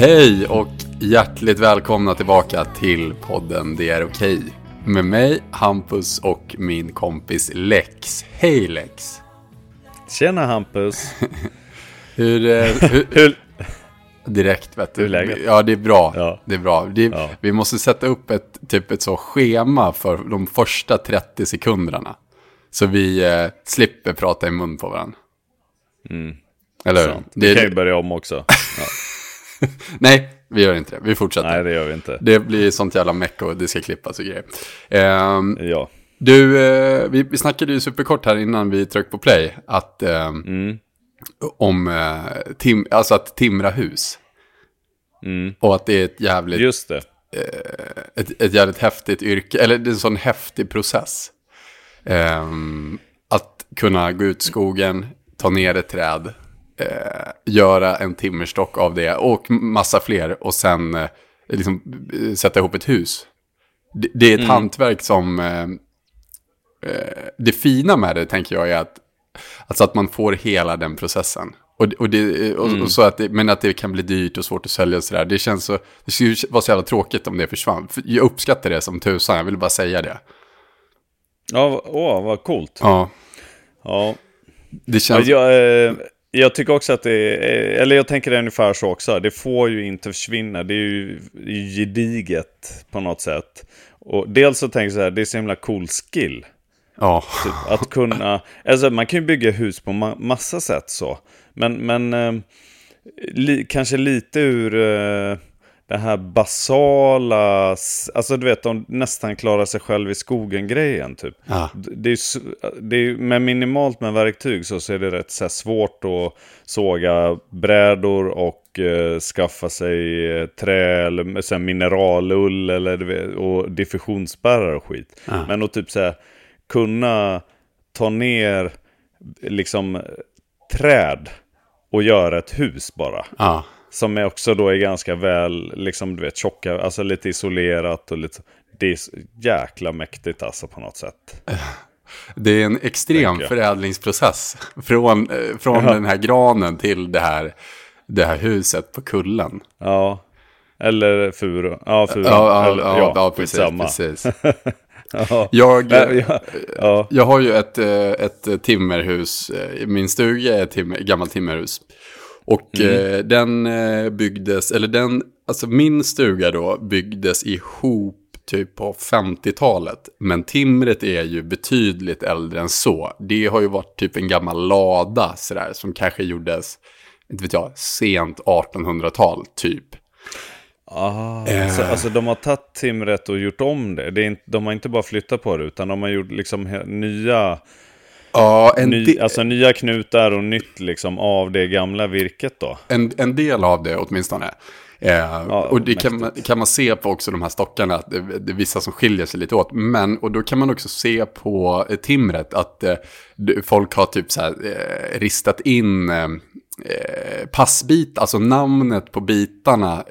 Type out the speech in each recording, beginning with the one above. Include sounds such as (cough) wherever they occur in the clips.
Hej och hjärtligt välkomna tillbaka till podden Det är okej. Med mig, Hampus och min kompis Lex. Hej Lex! Tjena Hampus! (laughs) Hur... eh, hur, (laughs) Hur? direkt vet du. Hur läget? Ja, det är bra. Ja. Det är bra. Det, Ja. Vi måste sätta upp ett, typ ett så schema för de första 30 sekunderna. Så vi eh, slipper prata i mun på varandra. Eller hur? Mm. Sant. Det Vi kan ju börja om också. Ja. (laughs) (laughs) Nej, vi gör inte det. Vi fortsätter. Nej, det gör vi inte. Det blir sånt jävla meck och det ska klippas och grejer. Ehm, Ja. du, eh, vi, vi snackade ju superkort här innan vi tryckte på play. Att, ehm, Mm. om eh, tim, alltså att timra hus. Mm. Och att det är ett jävligt, Just det. ett, ett jävligt häftigt yrke. Eller det är en sån häftig process. Ehm, att kunna gå ut i skogen, ta ner ett träd. Eh, göra en timmerstock av det och massa fler. Och sen eh, liksom, eh, sätta ihop ett hus. Det, det är ett hantverk som... Eh, eh, det fina med det tänker jag är att, alltså att man får hela den processen. Och, och, det, och, och så att det, men att det kan bli dyrt och svårt att sälja och sådär. Det känns så, det skulle vara så jävla tråkigt om det försvann. För jag uppskattar det som tusan, jag vill bara säga det. Ja, åh, vad coolt. Ja, Ja. det känns... Jag, eh, jag tycker också att det är, eller jag tänker det ungefär så också. Det får ju inte försvinna. Det är ju gediget på något sätt. Och dels så tänker jag så här, det är så himla cool skill. Ja, Typ, att kunna, alltså man kan ju bygga hus på ma massa sätt så. Men, men eh, li kanske lite ur eh, det här basala, alltså du vet, de nästan klarar sig själv i skogen-grejen typ. Ja. Det är, det är, med minimalt med verktyg så, så är det rätt så svårt att såga brädor och eh, skaffa sig eh, trä eller så här, mineralull eller, vet, och diffusionsspärrar och skit. Ja. Men att typ så här, kunna ta ner liksom träd och göra ett hus bara. ja. Som är också då är ganska väl, liksom du vet, tjocka, alltså lite isolerat och lite, det är jäkla mäktigt alltså på något sätt. Det är en extrem jag. förädlingsprocess. Från, eh, från Ja. den här granen till det här, det här huset på kullen. Ja, eller furu, ja furu, Ja, ja, eller, ja, ja, precis. precis. (laughs) Ja. Jag, Men, ja, ja, jag har ju ett, eh, ett timmerhus, eh, min stuga är ett timmer, gammalt timmerhus. Och eh, den eh, byggdes, eller den, alltså min stuga då byggdes ihop typ på 50-talet. Men timret är ju betydligt äldre än så. Det har ju varit typ en gammal lada sådär som kanske gjordes, inte vet jag, sent 1800-tal typ. Ah, Eh. så, alltså de har tagit timret och gjort om det. det är inte, de har inte bara flyttat på det, utan de har gjort liksom nya, Ja, en, ny, alltså nya knutar och nytt liksom av det gamla virket då. en, en del av det åtminstone. Eh, och det kan man, kan man se på också de här stockarna, att det, det är vissa som skiljer sig lite åt. Men, och då kan man också se på eh, timret att eh, folk har typ så här eh, ristat in eh, eh, passbit, alltså namnet på bitarna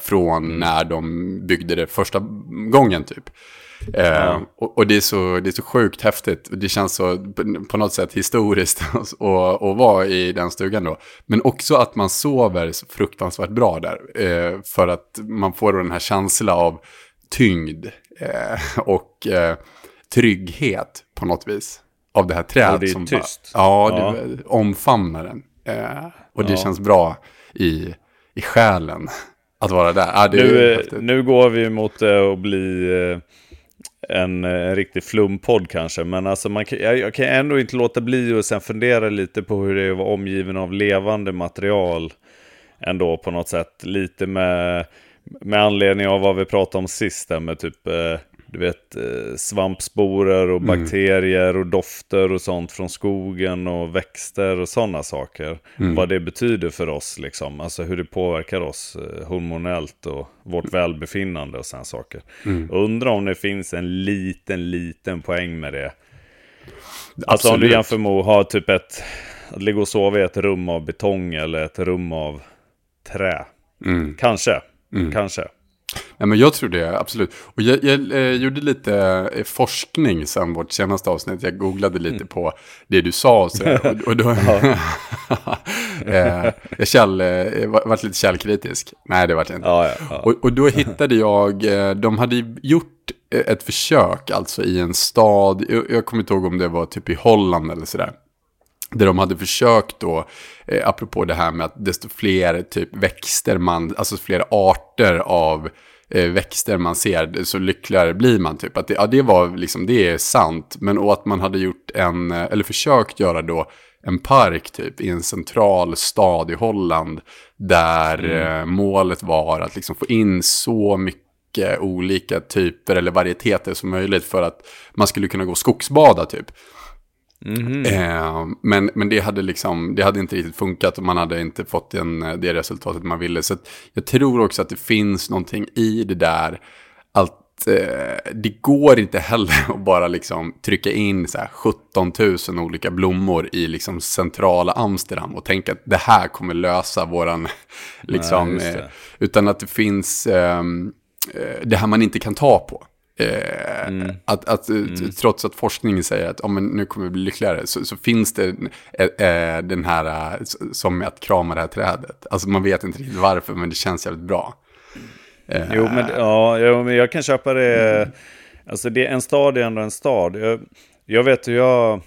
från när de byggde det första gången typ. Eh, och, och det, är så, det är så sjukt häftigt. Det känns så på, något sätt historiskt (laughs) att att vara i den stugan då. Men också att man sover så fruktansvärt bra där. Eh, för att man får den här känslan av tyngd eh, och eh, trygghet på något vis. Av det här trädet. Och det är som tyst. Bara, ja, Ja. omfamnar den. Eh, och det Ja. känns bra i, i själen att vara där. Är Nu, eh, nu går vi mot att bli en, eh, en riktig flumpodd kanske. Men alltså man jag, jag kan ändå inte låta bli att sen fundera lite på hur det är att vara omgiven av levande material. Ändå på något sätt. Lite med, med anledning av vad vi pratade om sist. Där med typ eh, du vet, eh, svampsporer och bakterier och dofter och sånt från skogen och växter och sådana saker. Vad det betyder för oss, liksom. alltså hur det påverkar oss eh, hormonellt och vårt välbefinnande och sådana saker. Undrar om det finns en liten, liten poäng med det. Alltså om du Absolut. jämför med att ha typ ett, att ligga och sova i ett rum av betong eller ett rum av trä. Mm. Kanske, kanske. Nej, men jag tror det, absolut. Och jag, jag eh, gjorde lite eh, forskning sen vårt senaste avsnitt. Jag googlade lite mm. på det du sa och så och, och då... (laughs) (laughs) eh, jag käll, eh, varit lite källkritisk. Nej, det vart jag inte. Ja, ja, ja. Och, och då hittade jag, eh, de hade gjort ett försök, alltså i en stad, jag, jag kommer inte ihåg om det var typ i Holland eller sådär. Där de hade försökt då, eh, apropå det här med att desto fler typ växter man, alltså fler arter av eh, växter man ser, så lyckligare blir man typ. Att det, ja, det var liksom, det är sant. Men och att man hade gjort en, eh, eller försökt göra då en park typ i en central stad i Holland. Där mm. eh, målet var att liksom få in så mycket olika typer eller varieteter som möjligt för att man skulle kunna gå skogsbada typ. Mm. Eh, men, men det hade liksom, det hade inte riktigt funkat och man hade inte fått den, det resultatet man ville. Så jag tror också att det finns någonting i det där. Att eh, det går inte heller (laughs) att bara liksom trycka in så 17 000 olika blommor i liksom centrala Amsterdam och tänka att det här kommer lösa våran, (laughs) liksom, Nej, eh, utan att det finns eh, det här man inte kan ta på. Eh, mm. Att, att mm. Trots att forskningen säger att oh, men nu kommer vi bli lyckligare så, så finns det eh, den här eh, som att krama det här trädet. Alltså man vet inte riktigt varför men det känns jävligt bra. Eh. Jo, men, ja, jo, men jag kan köpa det. Mm. Alltså det, en stad är ändå en stad. Jag, jag vet hur jag...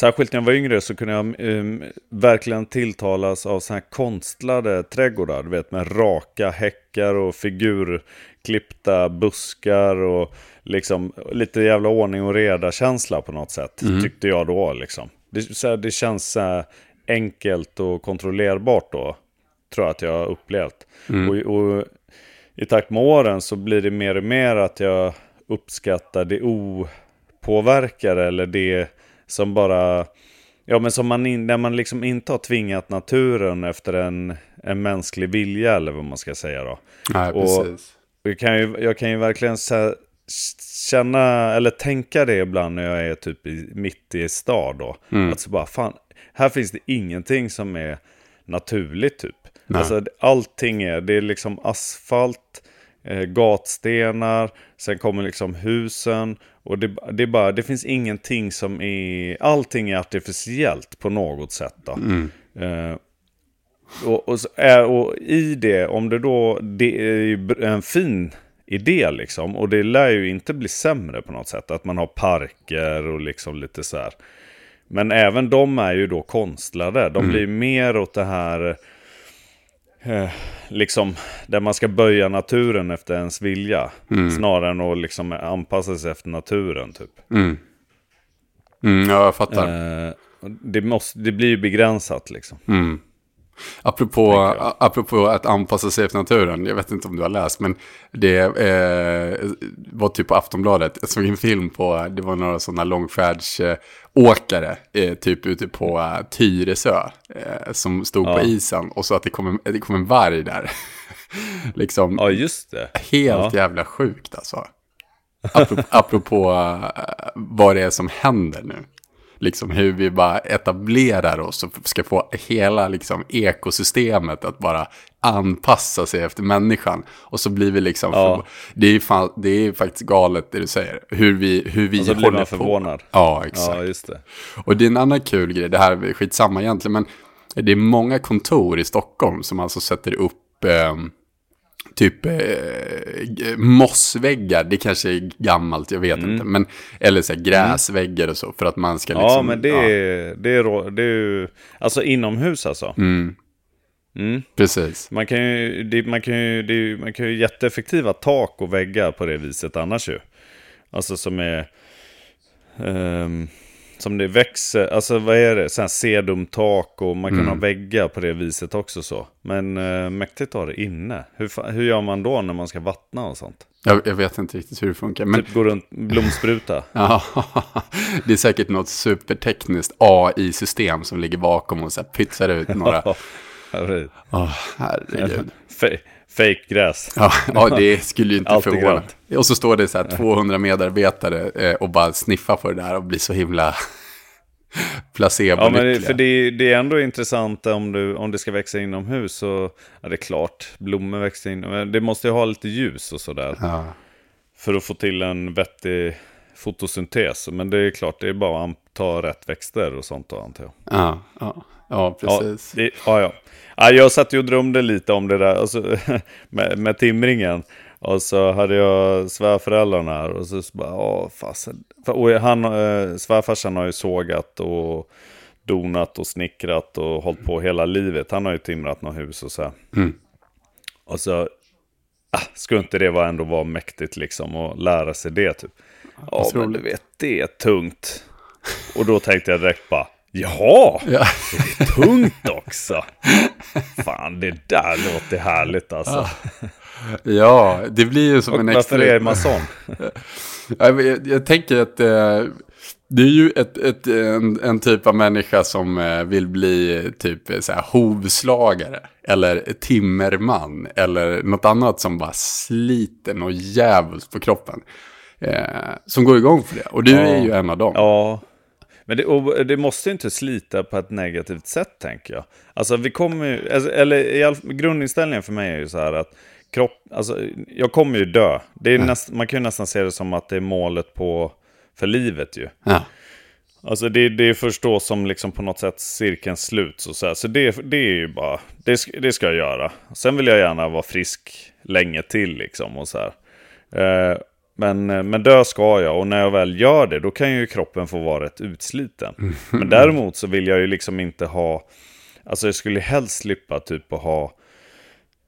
Särskilt när jag var yngre så kunde jag um, verkligen tilltalas av så här konstlade trädgårdar. Du vet med raka häckar och figur klippta buskar och liksom lite jävla ordning och reda känsla på något sätt. Mm. Tyckte jag då liksom. Det, så här, det känns så här, enkelt och kontrollerbart då. Tror jag att jag har upplevt. Mm. Och, och, i takt med åren så blir det mer och mer att jag uppskattar det opåverkade eller det som bara... Ja men som man, in, när man liksom inte har tvingat naturen efter en, en mänsklig vilja eller vad man ska säga då. Nej, och, precis. Jag kan ju, jag kan ju verkligen känna, eller tänka det ibland när jag är typ i, mitt i stad då. Mm. Att så bara, fan, här finns det ingenting som är naturligt typ. Nej. Alltså allting är, det är liksom asfalt, eh, gatstenar, sen kommer liksom husen. Och det, det, är bara, det finns ingenting som är, allting är artificiellt på något sätt då. Mm. Eh, och, och, och, i det, om det då, det är en fin idé liksom. Och det lär ju inte bli sämre på något sätt. Att man har parker och liksom lite så här. Men även de är ju då konstlade. De mm. blir mer åt det här, eh, liksom, där man ska böja naturen efter ens vilja. Mm. Snarare än att liksom anpassa sig efter naturen typ. Mm. Mm, ja, jag fattar. Eh, det, måste, det blir ju begränsat liksom. Mm. Apropå, apropå att anpassa sig efter naturen, jag vet inte om du har läst, men det eh, var typ på Aftonbladet. Jag såg en film på, det var några sådana långfärdsåkare, eh, typ ute på eh, Tyresö, eh, som stod ja. på isen och så att det kom en, det kom en varg där. (laughs) liksom, ja, just det. Helt ja. jävla sjukt alltså. Apropå, apropå uh, vad det är som händer nu liksom hur vi bara etablerar oss och ska få hela liksom ekosystemet att bara anpassa sig efter människan. Och så blir vi liksom, ja. för, det, är fan, det är faktiskt galet det du säger, hur vi, hur vi och så blir man förvånad. Ja, exakt. Ja, just det. Och det är en annan kul grej, det här är skitsamma egentligen, men det är många kontor i Stockholm som alltså sätter upp eh, typ eh, mossväggar, det kanske är gammalt, jag vet mm. inte. Men, eller så här, gräsväggar och så, för att man ska liksom... Ja, men det, är, det, är, det är ju, alltså inomhus alltså. Mm. Mm. Precis. Man kan ju, det, man kan ju, det, man kan ju jätteeffektiva tak och väggar på det viset annars ju. Alltså som är... Um, som det växer, alltså vad är det, sån sedumtak och man kan mm. ha väggar på det viset också så. Men äh, mäktigt att ha det inne. Hur, hur gör man då när man ska vattna och sånt? Jag, jag vet inte riktigt hur det funkar. Men... Typ gå runt, blomspruta. (laughs) ja, det är säkert något supertekniskt AI-system som ligger bakom och så pytsar ut några... (laughs) herregud. Oh, herregud. Fake-gräs. Ja, ja, det skulle ju inte förvåna. Och så står det så här 200 medarbetare eh, och bara sniffar på det där och blir så himla (laughs) placebo Ja, men för det, det, är ändå intressant om, du, om det ska växa inomhus. Så, ja, det är klart, blommor växer in. Men det måste ju ha lite ljus och sådär. Ja. För att få till en vettig fotosyntes. Men det är klart, det är bara att ta rätt växter och sånt då, antar jag. Ja, ja. ja precis. Ja, det, ja, ja. Ja, jag satt ju och drömde lite om det där alltså, (laughs) med, med timringen. Och så hade jag svärföräldrarna här och så, så bara, åh fasen. Och han, äh, svärfarsan har ju sågat och donat och snickrat och hållit på hela livet. Han har ju timrat något hus och så. Mm. Och så, ah, skulle inte det vara ändå vara mäktigt liksom att lära sig det typ. Ja, men du vet, det är tungt. Och då tänkte jag direkt bara, Jaha, ja. det är tungt också. (laughs) Fan, det där låter härligt alltså. (laughs) Ja, det blir ju som Och en extra... Varför är det mason? (laughs) jag, jag, jag tänker att eh, det är ju ett, ett, en, en, typ av människa som eh, vill bli typ så här, hovslagare. Eller timmerman. Eller något annat som bara sliter och djävulskt på kroppen. Eh, som går igång för det. Och du ja. är ju en av dem. Ja. Men det, det, måste inte slita på ett negativt sätt tänker jag. Alltså vi kommer ju, alltså, eller i all, grundinställningen för mig är ju så här att kropp, alltså jag kommer ju dö. Det är mm. näst, man kan ju nästan se det som att det är målet på, för livet ju. Ja. Alltså det, det är först då som liksom på något sätt cirkeln sluts och så här. Så det, det är ju bara, det, det ska jag göra. Sen vill jag gärna vara frisk länge till liksom och så här. Eh, men, eh, men dö ska jag och när jag väl gör det då kan ju kroppen få vara rätt utsliten. Mm. (laughs) Men däremot så vill jag ju liksom inte ha, alltså jag skulle helst slippa typ att ha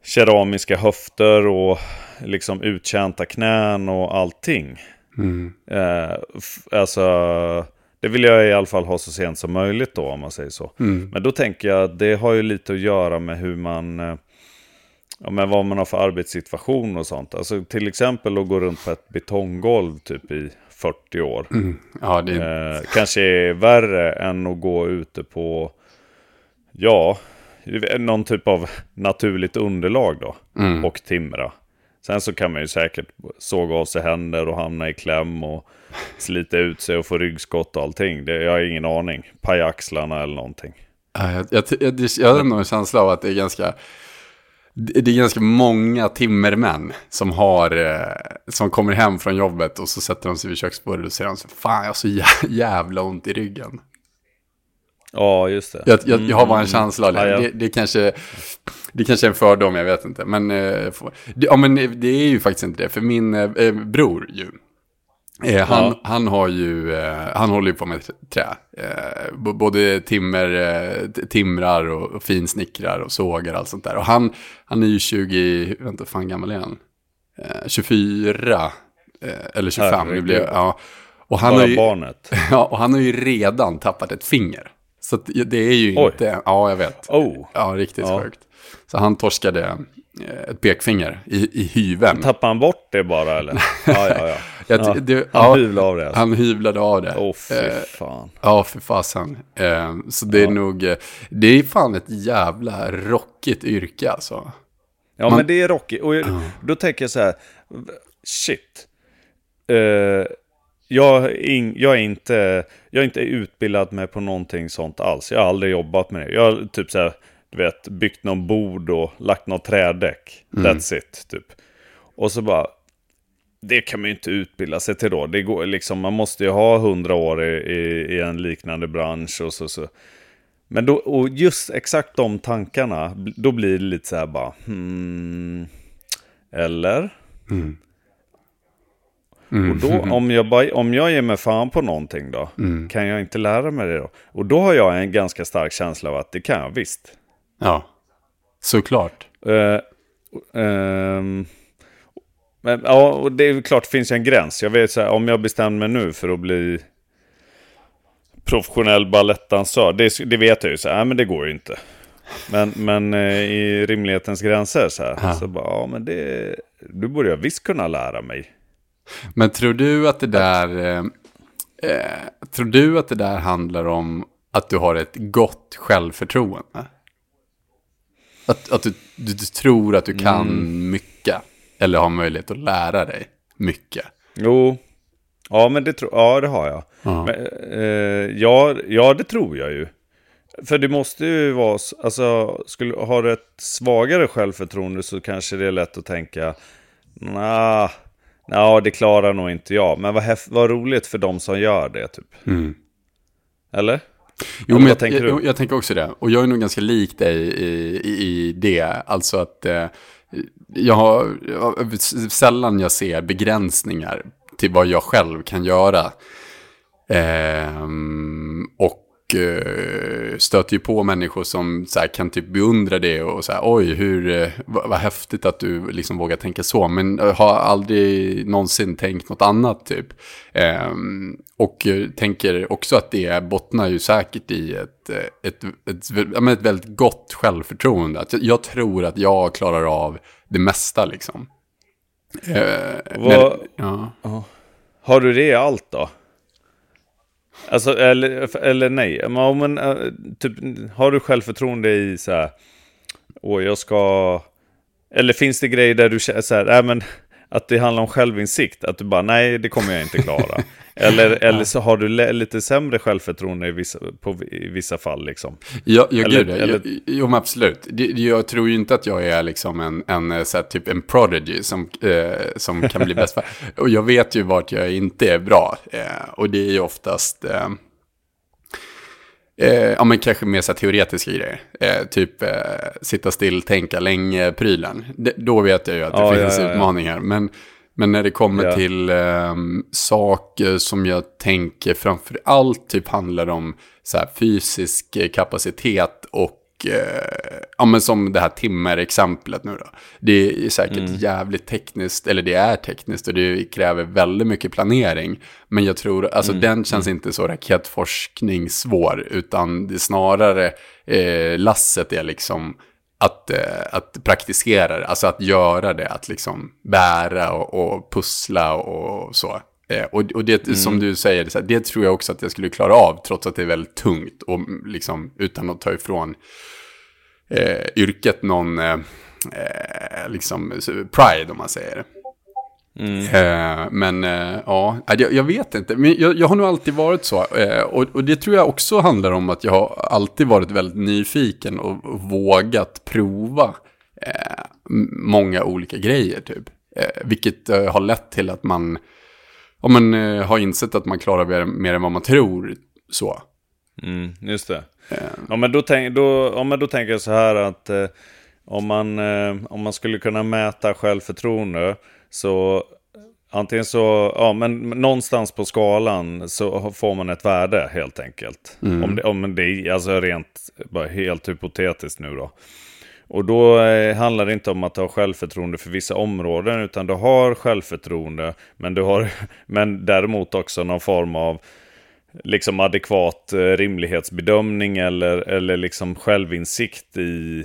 keramiska höfter och liksom uttjänta knän och allting. Mm. Eh, alltså, det vill jag i alla fall ha så sent som möjligt då om man säger så. Mm. Men då tänker jag att det har ju lite att göra med hur man eh, ja, men vad man har för arbetssituation och sånt. Alltså till exempel att gå runt på ett betonggolv typ i 40 år. Mm. Ja, det... eh, kanske är värre än att gå ute på, ja, någon typ av naturligt underlag då. Mm. Och timra. Sen så kan man ju säkert såga av sig händer och hamna i kläm och slita ut sig och få ryggskott och allting. Det, jag har ingen aning. Paja axlarna eller någonting. Jag, jag, jag, jag har ändå en känsla av att det är ganska det är ganska många timmermän som har, eh, som kommer hem från jobbet och så sätter de sig vid köksbordet och säger så fan jag har så jävla ont i ryggen. Ja, just det. Jag, jag, jag har bara en mm. känsla av det. Ja, ja. det. Det, kanske, det kanske är en fördom, jag vet inte. Men, eh, det, ja, men det är ju faktiskt inte det, för min eh, bror ju, Eh, han, ja. han, har ju, eh, han håller ju på med trä. Eh, både timmer, eh, timrar och, och finsnickrar och sågar och allt sånt där. Och han, han är ju 20, vänta fan gammal är han? 24 eh, eller 25. Herregud. blir, ja. och han Bara har ju, barnet. (laughs) Ja, och han har ju redan tappat ett finger. Så det är ju Oj. inte, ja jag vet. Oh. Ja, riktigt ja. sjukt. Så han torskade eh, ett pekfinger i, i hyven. Tappade han bort det bara eller? (laughs) ja, ja, ja. Ja det, han ja, hyvlade av det. Alltså. Han hyvlade av det. Åh, oh, fy eh, fan. Eh, ja, för fasen. Eh, så det är nog, eh, det är fan ett jävla rockigt yrke alltså. Ja, Man, men det är rockigt. Och jag, då tänker jag så här, shit. Uh, jag, är in, jag, är inte, jag är inte utbildad med på någonting sånt alls. Jag har aldrig jobbat med det. Jag har typ så här, du vet, byggt någon bord och lagt något trädäck. Mm. That's it, typ. Och så bara, det kan man ju inte utbilda sig till då. Det går, liksom, man måste ju ha hundra år i, i, i, en liknande bransch och så. så. Men då, och just exakt de tankarna, då blir det lite så här bara, hmm, eller? Mm. Mm. Och då, om jag, bara, om jag ger mig fan på någonting då, mm. kan jag inte lära mig det då? Och då har jag en ganska stark känsla av att det kan jag visst. Ja, såklart. Uh, um, men ja, och det är klart det finns en gräns. Jag vet så här, om jag bestämmer mig nu för att bli professionell balettdansör, det, det vet jag ju så här, men det går ju inte. Men, men eh, i rimlighetens gränser så här, ja. så bara, ja men det, du borde jag visst kunna lära mig. Men tror du att det där, eh, eh, tror du att det där handlar om att du har ett gott självförtroende? Att, att du, du, du tror att du kan mm. mycket? Eller har möjlighet att lära dig mycket? Jo, Ja, men det, ja, det har jag. Ja. Men, eh, ja, ja, det tror jag ju. För det måste ju vara, alltså, skulle, har du ett svagare självförtroende så kanske det är lätt att tänka, nah, nah, det klarar nog inte jag. Men vad, vad roligt för de som gör det, typ. Mm. Eller? Jo, men jag, tänker jag, du? jag, tänker också det. Och jag är nog ganska lik dig i, i, i det. Alltså att eh, jag har jag, sällan jag ser begränsningar till vad jag själv kan göra. Eh, och eh, stöter ju på människor som så här, kan typ beundra det och så här, oj, hur, eh, vad, vad häftigt att du liksom vågar tänka så. Men jag har aldrig någonsin tänkt något annat typ. Ehm, och eh, tänker också att det bottnar ju säkert i ett, eh, ett, ett, ett, ett väldigt gott självförtroende. Att jag, tror att jag klarar av det mesta liksom. Eh, när, ja. Har du det i allt då? Alltså, eller, eller nej. Men, eh, typ, har du självförtroende i så här, åh jag ska... Eller finns det grejer där du känner så här, nej men att det handlar om självinsikt? Att du bara, nej det kommer jag inte klara. (laughs) eller, eller så har du lite sämre självförtroende i vissa, på, i vissa fall liksom. Ja, ja Eller- gud, eller- Jag, jo, men absolut. Jag tror ju inte att jag är liksom en, en eh, så här, typ en prodigy som, eh, som kan bli bäst. (laughs) Och jag vet ju vart jag inte är bra. Eh, och det är ju oftast... Eh, Eh, ja, men kanske mer så teoretiska grejer. Eh, typ eh, sitta still, tänka länge, prylen. Det, då vet jag ju att det Ja, finns ja, ja. utmaningar. Men, men när det kommer till ehm, saker som jag tänker framför allt typ handlar om så här, fysisk kapacitet och ja, men som det här timmer-exemplet nu då. Det är säkert Mm. jävligt tekniskt, eller det är tekniskt och det kräver väldigt mycket planering. Men jag tror, alltså Mm. den känns inte så raketforskning svår, utan det är snarare eh, lasset är liksom att, eh, att praktisera det, alltså att göra det, att liksom bära och, och pussla och så. Eh, och, och det som du säger, det, här, det tror jag också att jag skulle klara av, trots att det är väldigt tungt och mm, liksom utan att ta ifrån eh, yrket någon eh, eh, liksom pride om man säger. Eh, men eh, ja, jag, jag vet inte. Men jag, jag har nog alltid varit så. Eh, och, och det tror jag också handlar om att jag har alltid varit väldigt nyfiken och, och vågat prova många olika grejer typ. Vilket har lett till att man, om man har insett att man klarar mer, mer än vad man tror. Så. Mm, just det. Ja, men då, tänk, då, ja, men då tänker jag så här att eh, om, man, eh, om man skulle kunna mäta självförtroende så antingen så, ja men någonstans på skalan så får man ett värde helt enkelt. Om, det, om det är alltså rent, bara helt hypotetiskt nu då. Och då eh, handlar det inte om att ha självförtroende för vissa områden, utan du har självförtroende, men du har (laughs) men däremot också någon form av liksom adekvat eh, rimlighetsbedömning eller, eller liksom självinsikt i,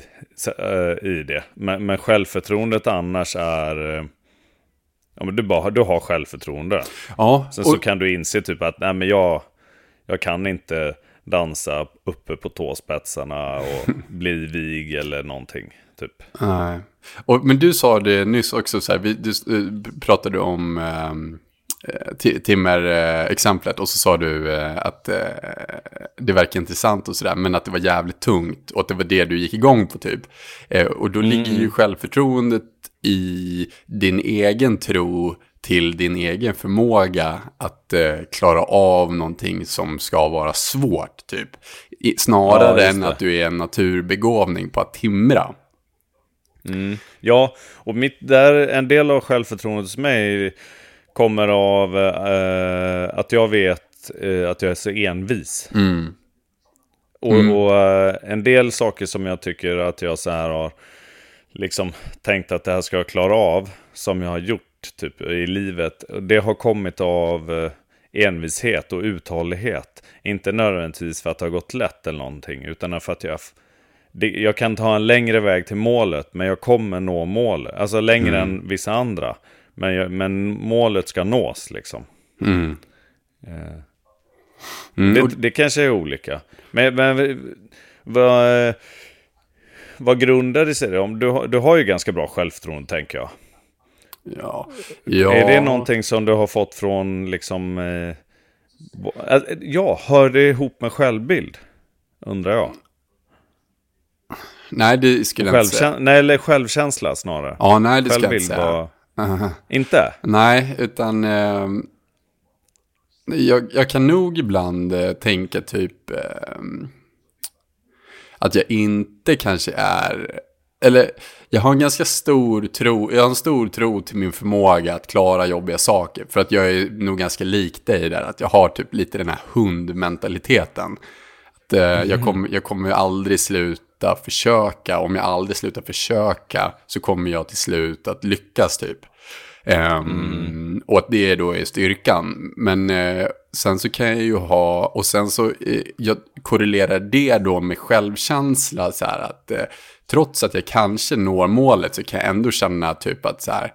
eh, i det. Men, men självförtroendet annars är... eh, Ja, men du, bara, du har självförtroende. Ja, Sen och, så kan du inse typ att nej, men jag, jag kan inte dansa uppe på tåspetsarna och (laughs) bli vig eller någonting. Typ. Nej. Och, men du sa det nyss också, så här, vi, du pratade om ti- timmer-exemplet och så sa du eh, att eh, det verkar intressant och sådär, men att det var jävligt tungt och att det var det du gick igång på typ. Eh, och då ligger ju självförtroendet i din egen tro till din egen förmåga att eh, klara av någonting som ska vara svårt, typ. Ja, snarare just än att du är en naturbegåvning på att timra. Ja, och mitt, där, en del av självförtroendet hos mig kommer av eh, att jag vet eh, att jag är så envis. Mm. Och, och eh, en del saker som jag tycker att jag så här har liksom tänkt att det här ska jag klara av, som jag har gjort typ i livet, det har kommit av eh, envishet och uthållighet. Inte nödvändigtvis för att det har gått lätt eller någonting, utan för att jag jag kan ta en längre väg till målet, men jag kommer nå målet. Alltså längre än vissa andra. Men, men målet ska nås liksom. Mm. Eh, Mm. det, det kanske är olika. Men, men vad, vad grundar det sig om? Du, du har ju ganska bra självförtroende tänker jag. Ja. ja. Är det någonting som du har fått från liksom... Eh, ja, hör det ihop med självbild? Undrar jag. Nej, det skulle jag inte säga. Nej, eller självkänsla snarare. Ja, nej, det skulle jag inte säga. Var... (laughs) Inte? Nej, utan... Eh, jag, jag, kan nog ibland eh, tänka typ... Eh, att jag inte kanske är... Eller jag har en ganska stor tro, jag har en stor tro till min förmåga att klara jobbiga saker. För att jag är nog ganska lik dig där, att jag har typ lite den här hundmentaliteten. Att, eh, mm. jag, kommer, jag kommer aldrig sluta försöka, om jag aldrig slutar försöka så kommer jag till slut att lyckas typ. Um, mm. Och att det då är styrkan. Men uh, sen så kan jag ju ha, och sen så uh, jag korrelerar det då med självkänsla. Så här att uh, trots att jag kanske når målet så kan jag ändå känna typ att så här,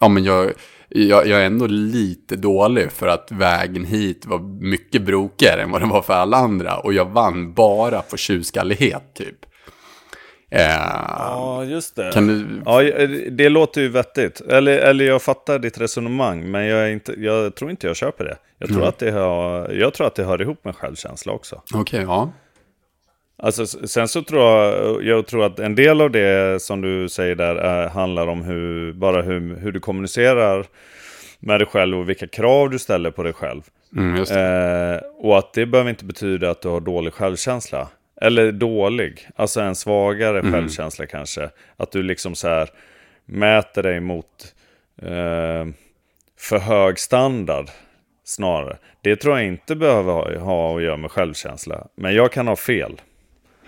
ja men jag, jag, jag är ändå lite dålig för att vägen hit var mycket brokigare än vad det var för alla andra. Och jag vann bara på tjurskallighet typ. Eh, ja, just det. Du... Ja, det låter ju vettigt. Eller, eller jag fattar ditt resonemang, men jag, inte, jag tror inte jag köper det. Jag tror, mm. att det hör, jag tror att det hör ihop med självkänsla också. Okej, okay, ja. Alltså, sen så tror jag, jag tror att en del av det som du säger där är, handlar om hur, bara hur, hur du kommunicerar med dig själv och vilka krav du ställer på dig själv. Mm, eh, och att det behöver inte betyda att du har dålig självkänsla. Eller dålig, alltså en svagare mm. självkänsla kanske. Att du liksom så här mäter dig mot eh, för hög standard snarare. Det tror jag inte behöver ha, ha att göra med självkänsla. Men jag kan ha fel.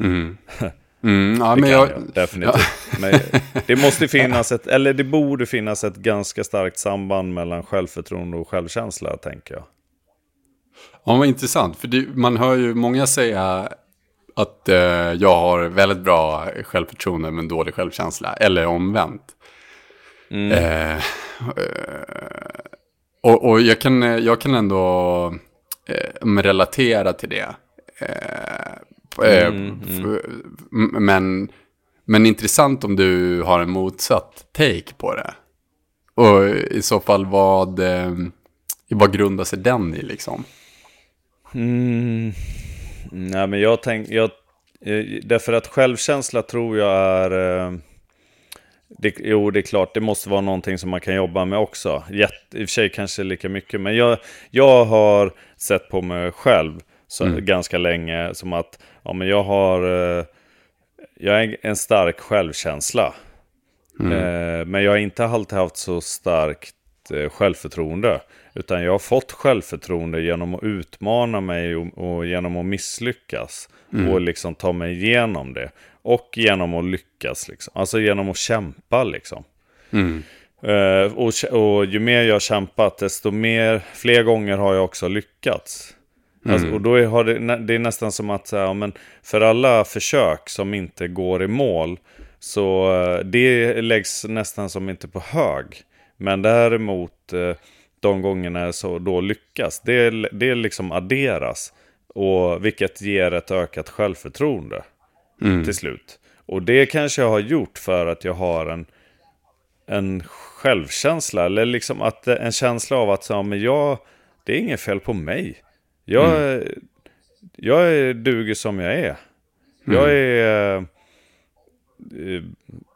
Mm. (laughs) Mm, ja, det men jag, jag, definitivt. Ja. Men det måste (laughs) finnas ett, eller det borde finnas ett ganska starkt samband mellan självförtroende och självkänsla, tänker jag. Ja, vad intressant. För det, man hör ju många säga att eh, jag har väldigt bra självförtroende men dålig självkänsla. Eller omvänt. Mm. Eh, eh, och, och jag, kan, jag kan ändå eh, relatera till det. Eh, eh, mm, mm. Men, men intressant om du har en motsatt take på det. Och i så fall vad, vad grundar sig den i liksom? Mm. Nej, men jag tänker, eh, därför att självkänsla tror jag är, eh, det, jo det är klart, det måste vara någonting som man kan jobba med också. Jätte, I och för sig kanske lika mycket, men jag, jag har sett på mig själv så, mm. ganska länge som att ja, men jag har, eh, jag är en stark självkänsla. Mm. Eh, men jag har inte alltid haft så starkt eh, självförtroende. Utan jag har fått självförtroende genom att utmana mig och, genom att misslyckas. Mm. Och liksom ta mig igenom det. Och genom att lyckas liksom. Alltså genom att kämpa liksom. Mm. Och, och ju mer jag har kämpat, desto mer, fler gånger har jag också lyckats. Mm. Alltså, och då är, det, det är nästan som att, ja, men för alla försök som inte går i mål, så uh, det läggs nästan som inte på hög. Men däremot, uh, de gångerna så då lyckas. Det, det liksom adderas. Och vilket ger ett ökat självförtroende mm. till slut. Och det kanske jag har gjort för att jag har en, en självkänsla. Eller liksom att, en känsla av att ja, men jag, det är inget fel på mig. Jag, mm. jag är duger som jag är. Jag mm. är... Äh,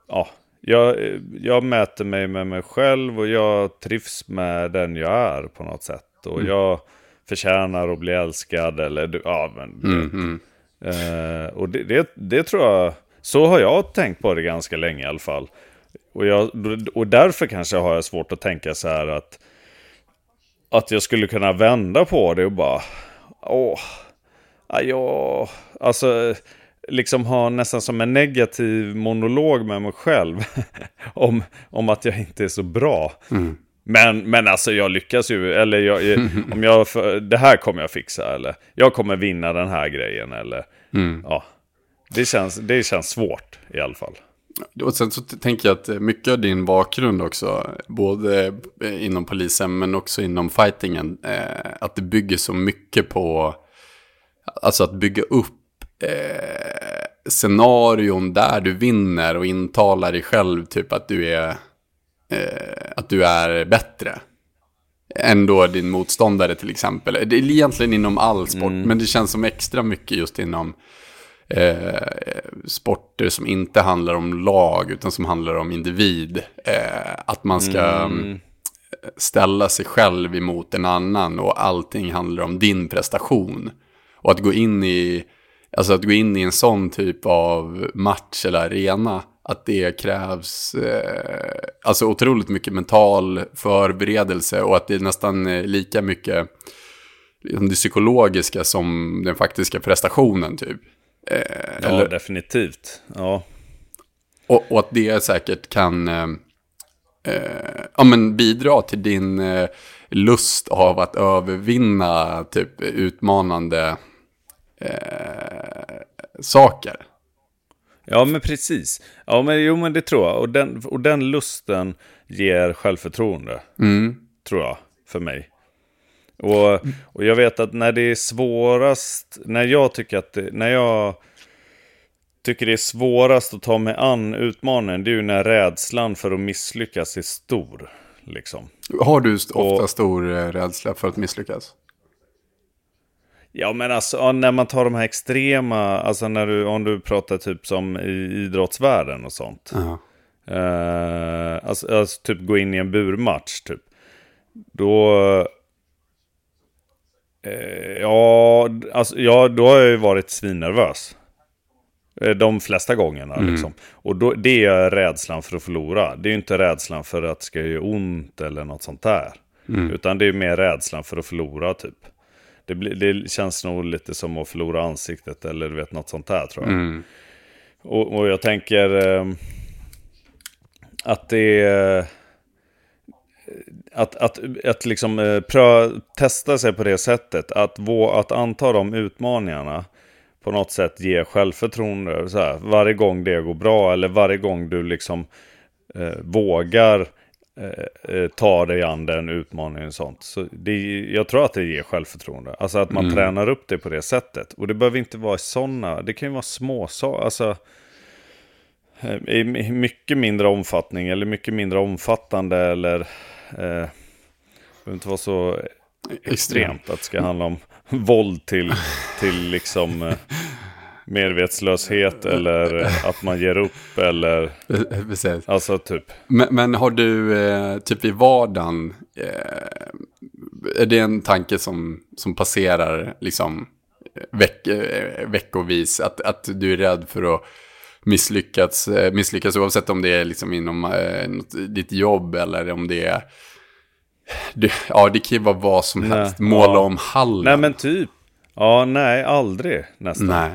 ja, jag, jag mäter mig med mig själv och jag trivs med den jag är på något sätt. Och mm. jag förtjänar att bli älskad eller ja men. Mm, mm. Eh, och det, det, det, tror jag, så har jag tänkt på det ganska länge i alla fall. Och, jag, och därför kanske har jag svårt att tänka så här att, att jag skulle kunna vända på det och bara, åh, ja, alltså liksom ha nästan som en negativ monolog med mig själv. (laughs) om, om att jag inte är så bra. Mm. Men, men alltså jag lyckas ju, eller jag, (laughs) om jag, det här kommer jag fixa, eller jag kommer vinna den här grejen, eller mm. ja. Det känns, det känns svårt i alla fall. Och sen så tänker jag att mycket av din bakgrund också, både inom polisen men också inom fightingen, eh, att det bygger så mycket på, alltså att bygga upp eh, scenarion där du vinner och intalar dig själv typ att du är eh, att du är bättre. Än då din motståndare till exempel. Det är egentligen inom all sport, mm. men det känns som extra mycket just inom eh, sporter som inte handlar om lag, utan som handlar om individ. Eh, att man ska mm. ställa sig själv emot en annan och allting handlar om din prestation. Och att gå in i, alltså att gå in i en sån typ av match eller arena att det krävs eh, alltså otroligt mycket mental förberedelse och att det är nästan eh, lika mycket liksom det psykologiska som den faktiska prestationen typ. Eh, ja, eller, definitivt. Ja. Och, och, att det säkert kan eh, eh, ja, men bidra till din eh, lust av att övervinna typ utmanande saker. Ja, men precis. Ja, men jo, men det tror jag. Och den, och den lusten ger självförtroende. Mm. Tror jag, för mig. Och, och jag vet att när det är svårast, när jag tycker att det, när jag tycker det är svårast att ta mig an utmaningen, det är ju när rädslan för att misslyckas är stor. Liksom. Har du ofta och, stor eh, rädsla för att misslyckas? Ja men alltså när man tar de här extrema, alltså när du, om du pratar typ som i idrottsvärlden och sånt. Uh -huh. uh, alltså, alltså, typ gå in i en burmatch typ. Då... Uh, ja, alltså, ja, då har jag ju varit svinnervös. Eh, de flesta gångerna mm. liksom. Och då, det är rädslan för att förlora. Det är ju inte rädslan för att det ska göra ont eller något sånt där. Mm. Utan det är mer rädslan för att förlora typ det, det känns nog lite som att förlora ansiktet eller du vet något sånt där tror jag. Mm. Och, och, jag tänker eh, att det är... Att, att, att liksom eh, prö, testa sig på det sättet, att, vå, att anta de utmaningarna på något sätt ger självförtroende. Så här, varje gång det går bra eller varje gång du liksom eh, vågar Eh, eh, ta dig an den utmaningen och sånt. Så det, jag tror att det ger självförtroende. Alltså att man mm. tränar upp det på det sättet. Och det behöver inte vara sådana, det kan ju vara små saker. Alltså, eh, i mycket mindre omfattning eller mycket mindre omfattande eller behöver inte vara så extremt att det ska handla om våld till, till liksom eh, medvetslöshet eller att man ger upp eller... (laughs) Precis. Alltså typ. Men, men har du eh, typ i vardagen, eh, är det en tanke som, som passerar liksom veck, eh, veckovis? Att, att du är rädd för att misslyckas, eh, misslyckas oavsett om det är liksom inom eh, ditt jobb eller om det är... Du, ja, det kan ju vara vad som helst. Måla ja. om hallen. Nej, men typ. Ja, nej, aldrig nästan. Nej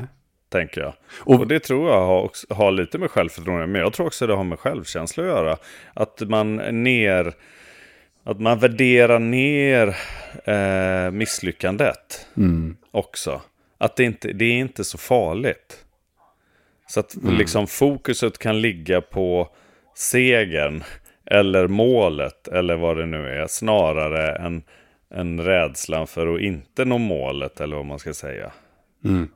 tänker jag. Och, och det tror jag har, har, lite med självförtroende, men jag tror också det har med självkänsla att göra. Att man ner, att man värderar ner eh, misslyckandet mm. också. Att det inte det är inte så farligt. Så att mm. liksom fokuset kan ligga på segern eller målet eller vad det nu är, snarare än, än rädslan för att inte nå målet eller vad man ska säga. Mm.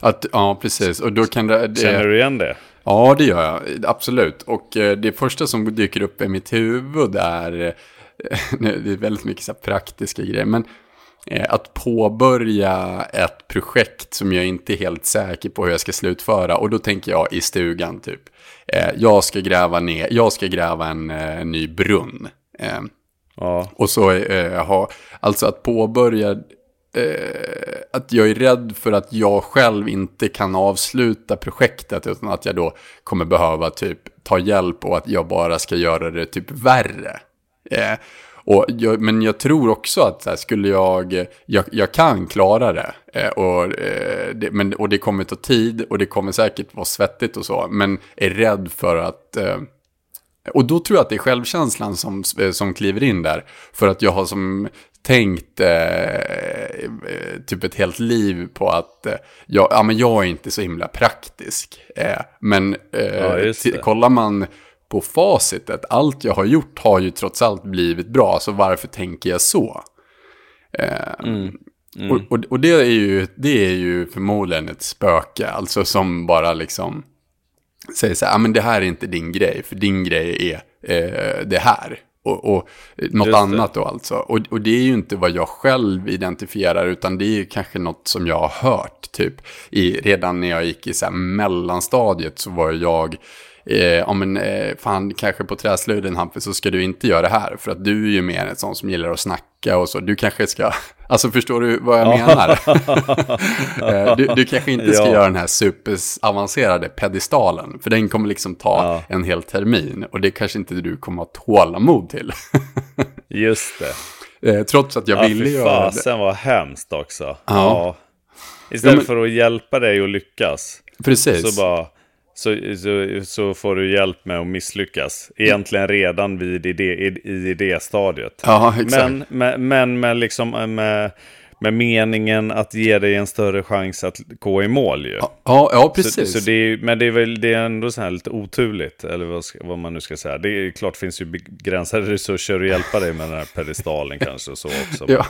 Att, ja, precis. Och då kan det, det, Känner du igen det? Ja, det gör jag. Absolut. Och eh, det första som dyker upp i mitt huvud är, (laughs) det är väldigt mycket så praktiska grejer, men att påbörja ett projekt som jag inte är helt säker på hur jag ska slutföra. Och då tänker jag i stugan typ. Jag ska gräva ner, jag ska gräva en, en ny brunn. Ja. Och så ha, alltså att påbörja eh, att jag är rädd för att jag själv inte kan avsluta projektet utan att jag då kommer behöva typ ta hjälp och att jag bara ska göra det typ värre. Eh, och jag, men jag tror också att här, skulle jag, jag, jag kan klara det. Eh, och, eh, det men, och det kommer ta tid och det kommer säkert vara svettigt och så. Men är rädd för att eh, och då tror jag att det är självkänslan som, eh, som kliver in där. För att jag har som tänkt eh, typ ett helt liv på att eh, jag, ja, men jag är inte så himla praktisk. Eh, men eh, ja, kollar man på facitet, allt jag har gjort har ju trots allt blivit bra, så varför tänker jag så? Eh, mm. Mm. Och, och, och, det, är ju, det är ju förmodligen ett spöke, alltså som bara liksom säger så här, men det här är inte din grej, för din grej är eh, det här. Och, och något annat då alltså. Och, och det är ju inte vad jag själv identifierar, utan det är ju kanske något som jag har hört. Typ i, redan när jag gick i så här mellanstadiet så var jag eh, ja men eh, fan kanske på träslöjden Hampus så ska du inte göra det här. För att du är ju mer en sån som gillar att snacka och så. Du kanske ska, (laughs) alltså förstår du vad jag menar? (laughs) eh, du, du, kanske inte ska ja. göra den här superavancerade pedestalen. För den kommer liksom ta ja. en hel termin. Och det kanske inte du kommer ha tålamod till. (laughs) Just det. Eh, trots att jag ja, ville göra det. Sen var hemskt också. Ja. ja. Istället men... för att hjälpa dig att lyckas. Precis. Så bara, så, så, så, får du hjälp med att misslyckas. Egentligen redan vid idé, i, idéstadiet. Ja, exakt. Men, men, men med, liksom, med, med meningen att ge dig en större chans att gå i mål ju. Ja, ja precis. Så, så det är, men det är väl det är ändå så här lite oturligt, eller vad, vad man nu ska säga. Det är klart finns ju begränsade resurser att hjälpa dig med den här pedestalen kanske och så också. (laughs) ja,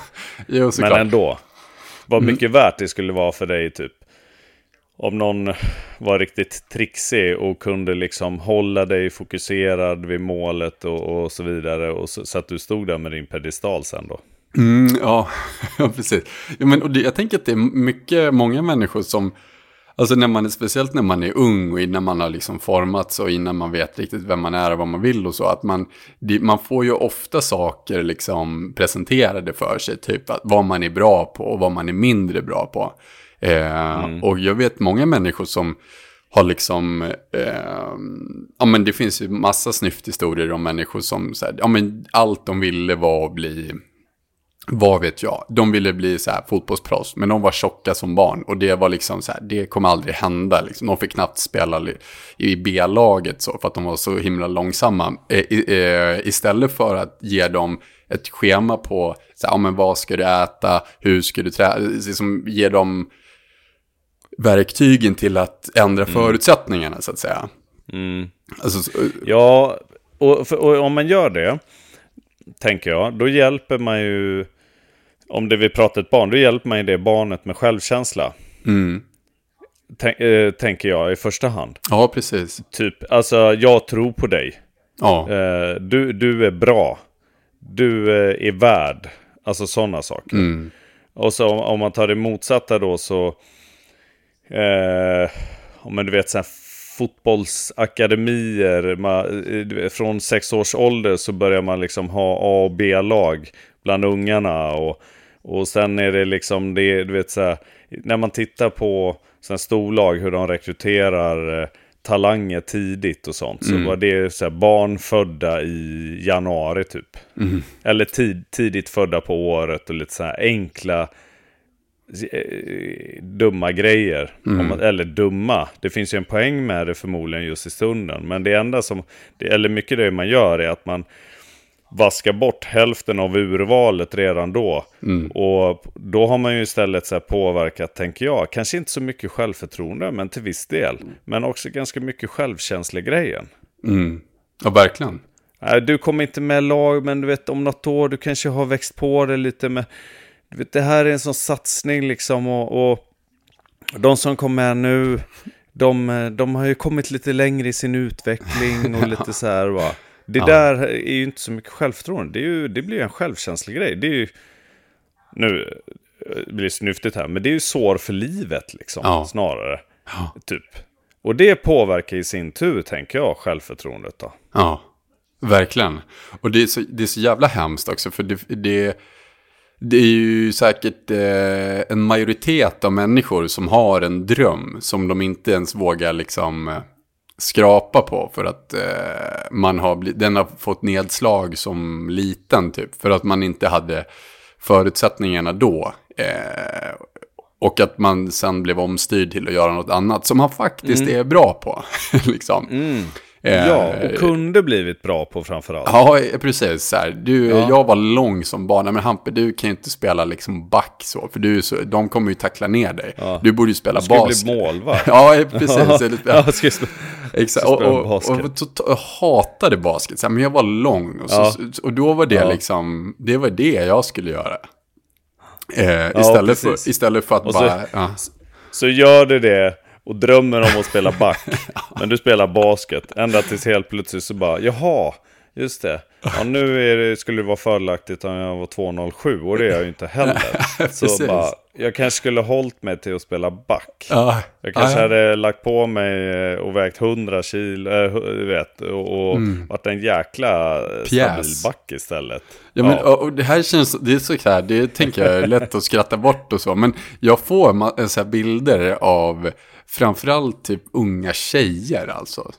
jo, men ändå. Vad mm. mycket mm. värt det skulle vara för dig typ om någon var riktigt trixig och kunde liksom hålla dig fokuserad vid målet och, och så vidare. Och så, så, att du stod där med din pedestal sen då. Mm, ja, (laughs) ja, precis. Ja, men, och det, jag tänker att det är mycket, många människor som, alltså när man är, speciellt när man är ung och innan man har liksom formats och innan man vet riktigt vem man är och vad man vill och så, att man, det, man får ju ofta saker liksom presenterade för sig, typ att, vad man är bra på och vad man är mindre bra på. Eh, mm. Och jag vet många människor som har liksom, eh, ja men det finns ju massa snyfthistorier om människor som, så här, ja men allt de ville var att bli, vad vet jag, de ville bli så här fotbollsproffs, men de var tjocka som barn och det var liksom så här, det kommer aldrig hända liksom. De fick knappt spela i B-laget så, för att de var så himla långsamma. Eh, eh, istället för att ge dem ett schema på, så här, ja men vad ska du äta, hur ska du träna, liksom ge dem verktygen till att ändra mm. förutsättningarna så att säga. Mm. Alltså, ja, och, och, om man gör det, tänker jag, då hjälper man ju, om det vi pratar ett barn, då hjälper man ju det barnet med självkänsla. Mm. Tänk, äh, tänker jag i första hand. Ja, precis. Typ, alltså jag tror på dig. Ja. Äh, du, du är bra. Du äh, är värd. Alltså sådana saker. Mm. Och så om, om man tar det motsatta då så eh, men du vet så här fotbollsakademier. Man, eh, från sex års ålder så börjar man liksom ha A och B-lag bland ungarna. Och, och sen är det liksom det, du vet så här, när man tittar på sen storlag hur de rekryterar eh, talanger tidigt och sånt. Så mm. var det så här, barn födda i januari typ. Mm. Eller tid, tidigt födda på året och lite så här enkla dumma grejer. Mm. Man, eller dumma. Det finns ju en poäng med det förmodligen just i stunden. Men det enda som, eller mycket det man gör är att man vaskar bort hälften av urvalet redan då. Mm. Och då har man ju istället så påverkat, tänker jag, kanske inte så mycket självförtroende, men till viss del. Men också ganska mycket självkänslegrejen. Mm. Ja, verkligen. Du kommer inte med lag, men du vet om något år, du kanske har växt på det lite med du vet, det här är en sån satsning liksom och, och de som kommer med nu, de, de har ju kommit lite längre i sin utveckling och (laughs) lite så här va. Det ja. där är ju inte så mycket självförtroende, det, är ju, det blir en självkänslig grej. Det är ju, nu blir det snyftigt här, men det är ju sår för livet liksom, ja. snarare. Ja. Typ. Och det påverkar i sin tur, tänker jag, självförtroendet då. Ja, verkligen. Och det är så, det är så jävla hemskt också, för det, det det är ju säkert eh, en majoritet av människor som har en dröm som de inte ens vågar liksom eh, skrapa på för att eh, man har den har fått nedslag som liten typ för att man inte hade förutsättningarna då. Eh, och att man sen blev omstyrd till att göra något annat som man faktiskt mm. är bra på. (laughs) liksom. Mm. Ja, och kunde blivit bra på framförallt. Ja, precis. Så här. Du, ja. Jag var lång som barn. Men Hampe, du kan ju inte spela liksom back så. För du så, de kommer ju tackla ner dig. Ja. Du borde ju spela basket. Du skulle bli målvakt. (laughs) ja, precis. ja, ska (laughs) Exakt. Och, och, och, och, hatade basket. Så här, men jag var lång. Och, så, och då var det liksom, det var det jag skulle göra. Eh, istället, för, istället för att bara... Så, så gör du det och drömmer om att spela (laughs) back. men du spelar basket. Ända tills helt plötsligt så bara, jaha, Just det. Ja, nu det, skulle det vara fördelaktigt om jag var 2,07 och det är jag ju inte heller. (laughs) så bara, jag kanske skulle hållit mig till att spela back. Ja. Jag kanske ja, hade lagt på mig eh, och vägt 100 kilo, äh, vet, och, och mm. varit en jäkla stabil back istället. Ja, men, och, och det här känns, det är så här, det tänker jag är lätt att skratta bort och så, men jag får så bilder av framförallt typ unga tjejer alltså.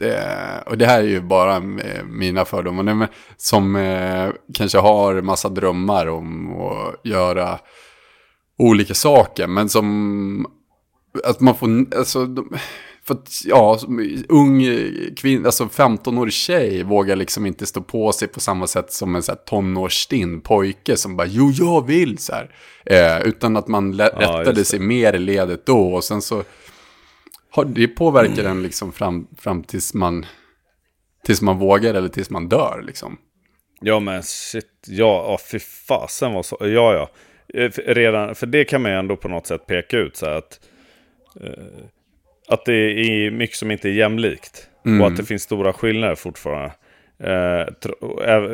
Eh, och det här är ju bara mina fördomar, som eh, kanske har massa drömmar om att göra olika saker, men som att man får, alltså, för att, ja, ung kvinna, alltså 15-årig tjej vågar liksom inte stå på sig på samma sätt som en så här tonårsstinn pojke som bara, jo jag vill så här. Eh, utan att man ja, rättade sig mer i ledet då och sen så det påverkar mm. en liksom fram, fram tills man, tills man vågar eller tills man dör liksom. Ja men shit, ja, ja fy fasen vad så, ja ja. Eh, redan, för det kan man ju ändå på något sätt peka ut så att, eh, att det är mycket som inte är jämlikt. Mm. Och att det finns stora skillnader fortfarande. Eh,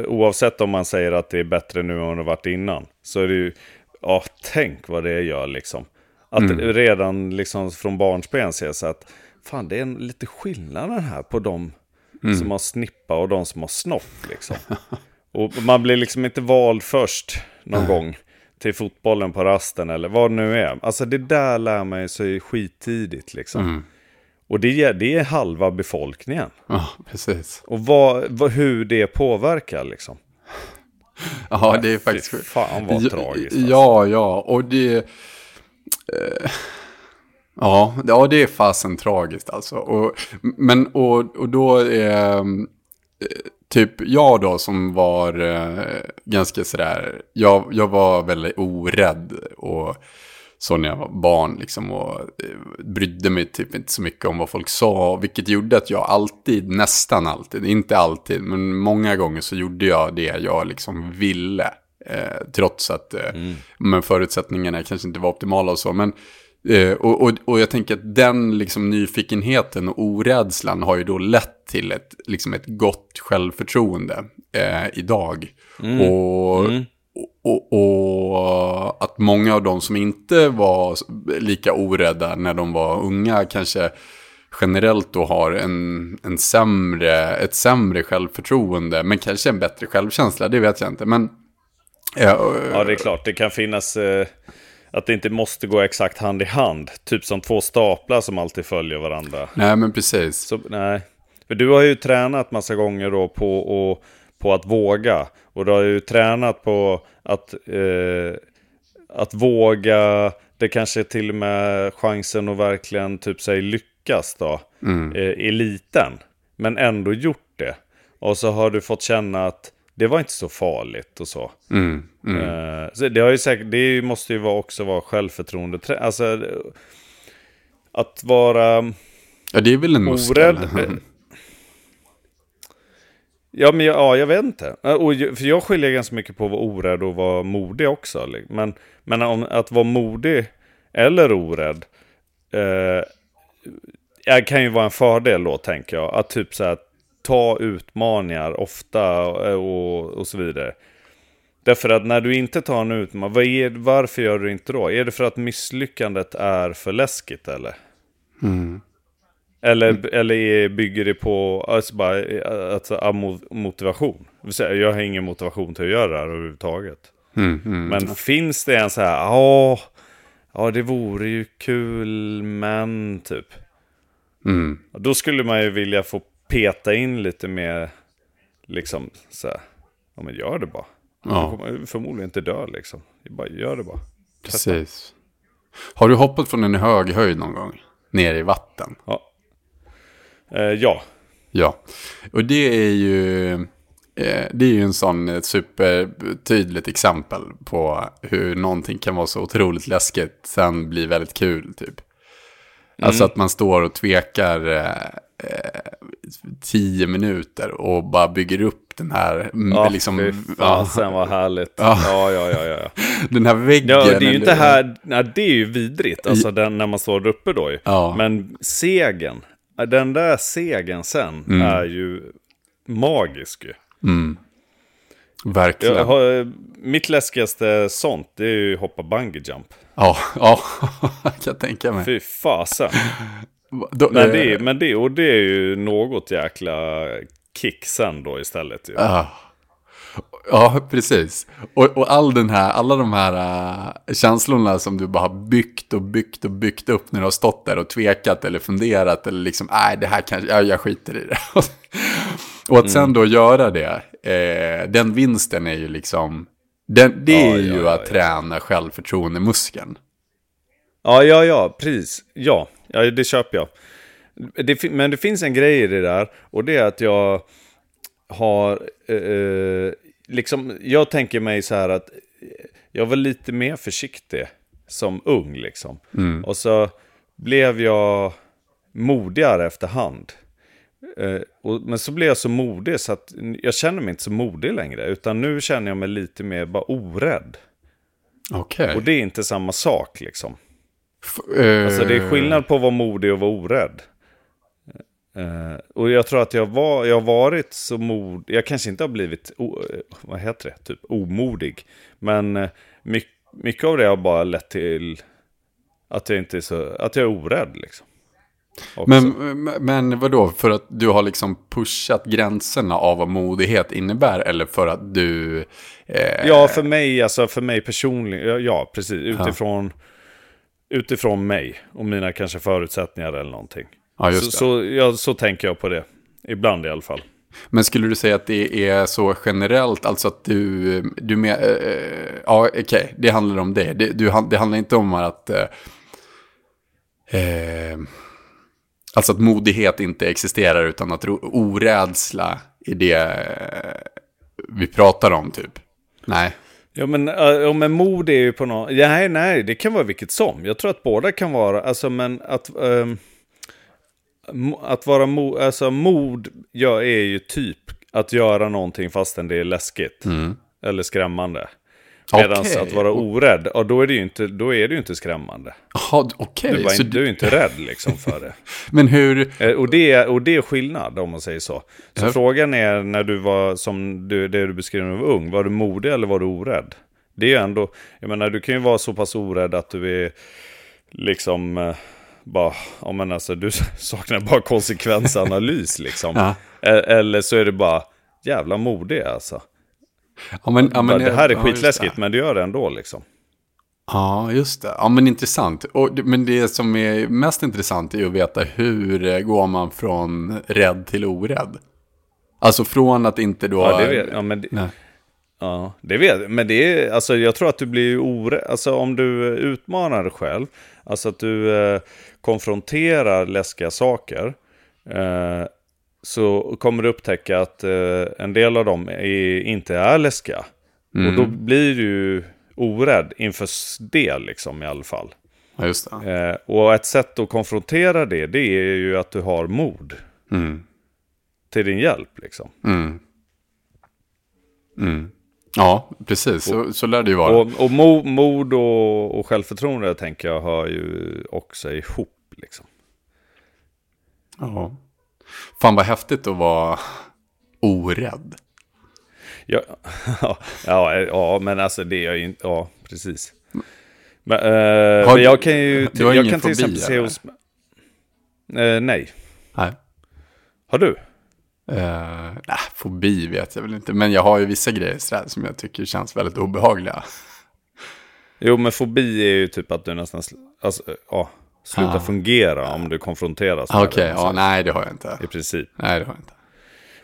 oavsett om man säger att det är bättre nu än det varit innan. Så är det ju, ja tänk vad det gör liksom. Att mm. redan liksom från barnsben ser så att fan det är en, lite skillnad här på de mm. som har snippa och de som har snopp. Liksom. och man blir liksom inte vald först någon gång till fotbollen på rasten eller vad det nu är. Alltså det där lär man sig skittidigt liksom. Mm. Och det är, det är halva befolkningen. Ja, precis. Och vad, vad, hur det påverkar liksom. Ja, det är faktiskt... Fy fan vad tragiskt. Alltså. Ja, ja, och det... Eh, ja, ja, det är fasen tragiskt alltså. Och, men, och, och då är... Eh, typ jag då som var eh, ganska sådär, jag, jag var väldigt orädd och så när jag var barn liksom och eh, brydde mig typ inte så mycket om vad folk sa, vilket gjorde att jag alltid, nästan alltid, inte alltid, men många gånger så gjorde jag det jag liksom ville. Eh, trots att eh, mm. men förutsättningarna kanske inte var optimala och så. Men, eh, och, och, och jag tänker att den liksom, nyfikenheten och orädslan har ju då lett till ett, liksom ett gott självförtroende idag. Mm. Och, mm. Och, och, att många av de som inte var lika orädda när de var unga kanske generellt då har en, en sämre, ett sämre självförtroende, men kanske en bättre självkänsla, det vet jag inte. Men Ja, ja, det är klart. Det kan finnas eh, att det inte måste gå exakt hand i hand. Typ som två staplar som alltid följer varandra. Nej, men precis. Så, nej. För du har ju tränat massa gånger då på, och, på att våga. Och du har ju tränat på att, eh, att våga. Det kanske är till och med chansen att verkligen typ sig lyckas då. Mm. Eh, är liten. Men ändå gjort det. Och så har du fått känna att det var inte så farligt och så. Mm, mm. Uh, så det, har ju säkert, det måste ju vara också vara självförtroende. Alltså, att vara Ja, det är väl en muskel. Orädd. Ja, men jag, ja, jag vet inte. Och, för jag skiljer ganska mycket på att vara orädd och vara modig också. Men, men om, att vara modig eller orädd eh, kan ju vara en fördel då, tänker jag. Att typ så här, ta utmaningar ofta och, och så vidare. Därför att när du inte tar en utmaning, varför gör du inte då? Är det för att misslyckandet är för läskigt eller? Mm. Eller, mm. eller bygger det på alltså bara, alltså, motivation? Jag har ingen motivation till att göra det här överhuvudtaget. Mm, mm, men ja. finns det en så här, ja, ja det vore ju kul, men typ. Mm. Då skulle man ju vilja få peta in lite mer, liksom så här, ja men gör det bara. Ja. Du förmodligen inte dö liksom. Bara gör det bara. Precis. Har du hoppat från en hög höjd någon gång? Ner i vatten? Ja. Eh, ja. Ja. Och det är ju... Eh, det är ju en sån supertydligt exempel på hur någonting kan vara så otroligt läskigt, sen blir väldigt kul typ. Mm. Alltså att man står och tvekar eh, eh, tio minuter och bara bygger upp den här... Ja, liksom, ja. sen var härligt. Ja. ja, ja, ja, ja. (laughs) Den här väggen. Ja, det är ju inte här, nej, det är ju vidrigt, alltså den, när man står där uppe då ju. Ja. Men segen, den där segen sen mm. är ju magisk ju. Mm. Verkligen. Jag har, mitt läskigaste sånt, det är ju hoppa bungee jump. Ja, (laughs) ja, jag kan tänka mig. Fy fasen. (laughs) Då, Men eh, det, är, men det, och det är ju något jäkla kick sen då istället. Ju. Ja, ja precis. Och, och all den här, alla de här äh, känslorna som du bara har byggt och byggt och byggt upp när du har stått där och tvekat eller funderat eller liksom, nej, det här kanske, ja, jag skiter i det. (laughs) och att sen då göra det, eh, den vinsten är ju liksom, den, det Ja, är ju ja, att träna självförtroendemuskeln. Ja, ja, ja, precis. Ja, ja det köper jag. Det, men det finns en grej i det där och det är att jag har, eh, eh, liksom, jag tänker mig så här att jag var lite mer försiktig som ung liksom. Och så blev jag modigare efterhand. Eh, och, men så blev jag så modig så att jag känner mig inte så modig längre. Utan nu känner jag mig lite mer bara orädd. Okej. Och det är inte samma sak liksom. Eh, Alltså det är skillnad på att vara modig och vara orädd. Eh, och jag tror att jag, var, jag har varit så mod... Jag kanske inte har blivit, o, eh, vad heter det, typ omodig. Men uh, mycket, mycket av det har bara lett till att jag inte är så, att jag är orädd liksom. Också. Men, men vadå, för att du har liksom pushat gränserna av vad modighet innebär eller för att du... Eh, Ja, för mig, alltså för mig personligen, ja, ja precis, utifrån, utifrån mig och mina kanske förutsättningar eller någonting. Ja, just så, så, ja, så tänker jag på det, ibland i alla fall. Men skulle du säga att det är så generellt, alltså att du, du med, eh, ja okej, det handlar om det. Det, du, det handlar inte om att, eh, eh, alltså att modighet inte existerar utan att orädsla är det eh, vi pratar om typ. Nej. Ja men, äh, ja, men mod är ju på något... Ja, nej, nej, det kan vara vilket som. Jag tror att båda kan vara, alltså men att... mo- att vara mo, alltså mod ja, är ju typ att göra någonting fastän det är läskigt. Eller skrämmande. Medan Okej. att vara orädd, ja, då är det ju inte, då är det inte skrämmande. Jaha, okej. Du, bara, så du är inte rädd liksom för det. (laughs) Men hur, Eh, Och det, är, och det är skillnad om man säger så. Så Ja. frågan är när du var, som du, det du beskriver när du var ung, var du modig eller var du orädd? Det är ju ändå, jag menar du kan ju vara så pass orädd att du är liksom eh, bara, ja men alltså du (laughs) saknar bara konsekvensanalys liksom. Ja. E- Eller så är det bara, jävla modig alltså. Ja, men, ja, men, det här är skitläskigt men du gör det ändå liksom. Ja, just det. Ja, men intressant. Och, men det som är mest intressant är att veta hur eh, går man från rädd till orädd? Alltså från att inte då... Ja, det vet, ja, men det, Nej. Ja, det vet. Men det är, alltså jag tror att du blir orädd, alltså om du utmanar dig själv, alltså att du eh, konfronterar läskiga saker, eh, så kommer du upptäcka att eh, en del av dem är, inte är läskiga. Och då blir du orädd inför det liksom i alla fall. Ja, just det. Eh, och ett sätt att konfrontera det, det är ju att du har mod Mm. till din hjälp liksom. Mm. Mm. Ja, precis. Så, så lär det ju vara. Och, och mo, mod och, och självförtroende tänker jag hör ju också ihop. Liksom. Ja. Fan vad häftigt att vara orädd. Ja, (laughs) ja, ja, men alltså det är jag ju inte. Ja, precis. Men, eh, Har men jag kan ju... du har jag ingen kan till fobi, exempel se hos... Eh, nej. Nej. Har du? Uh, nej, fobi vet jag väl inte. Men jag har ju vissa grejer som jag tycker känns väldigt obehagliga. Jo, men fobi är ju typ att du nästan... Alltså, ja, slutar Ah. fungera om du konfronteras Okej, med det. ja, Så, nej det har jag inte. I princip. Nej, det har jag inte.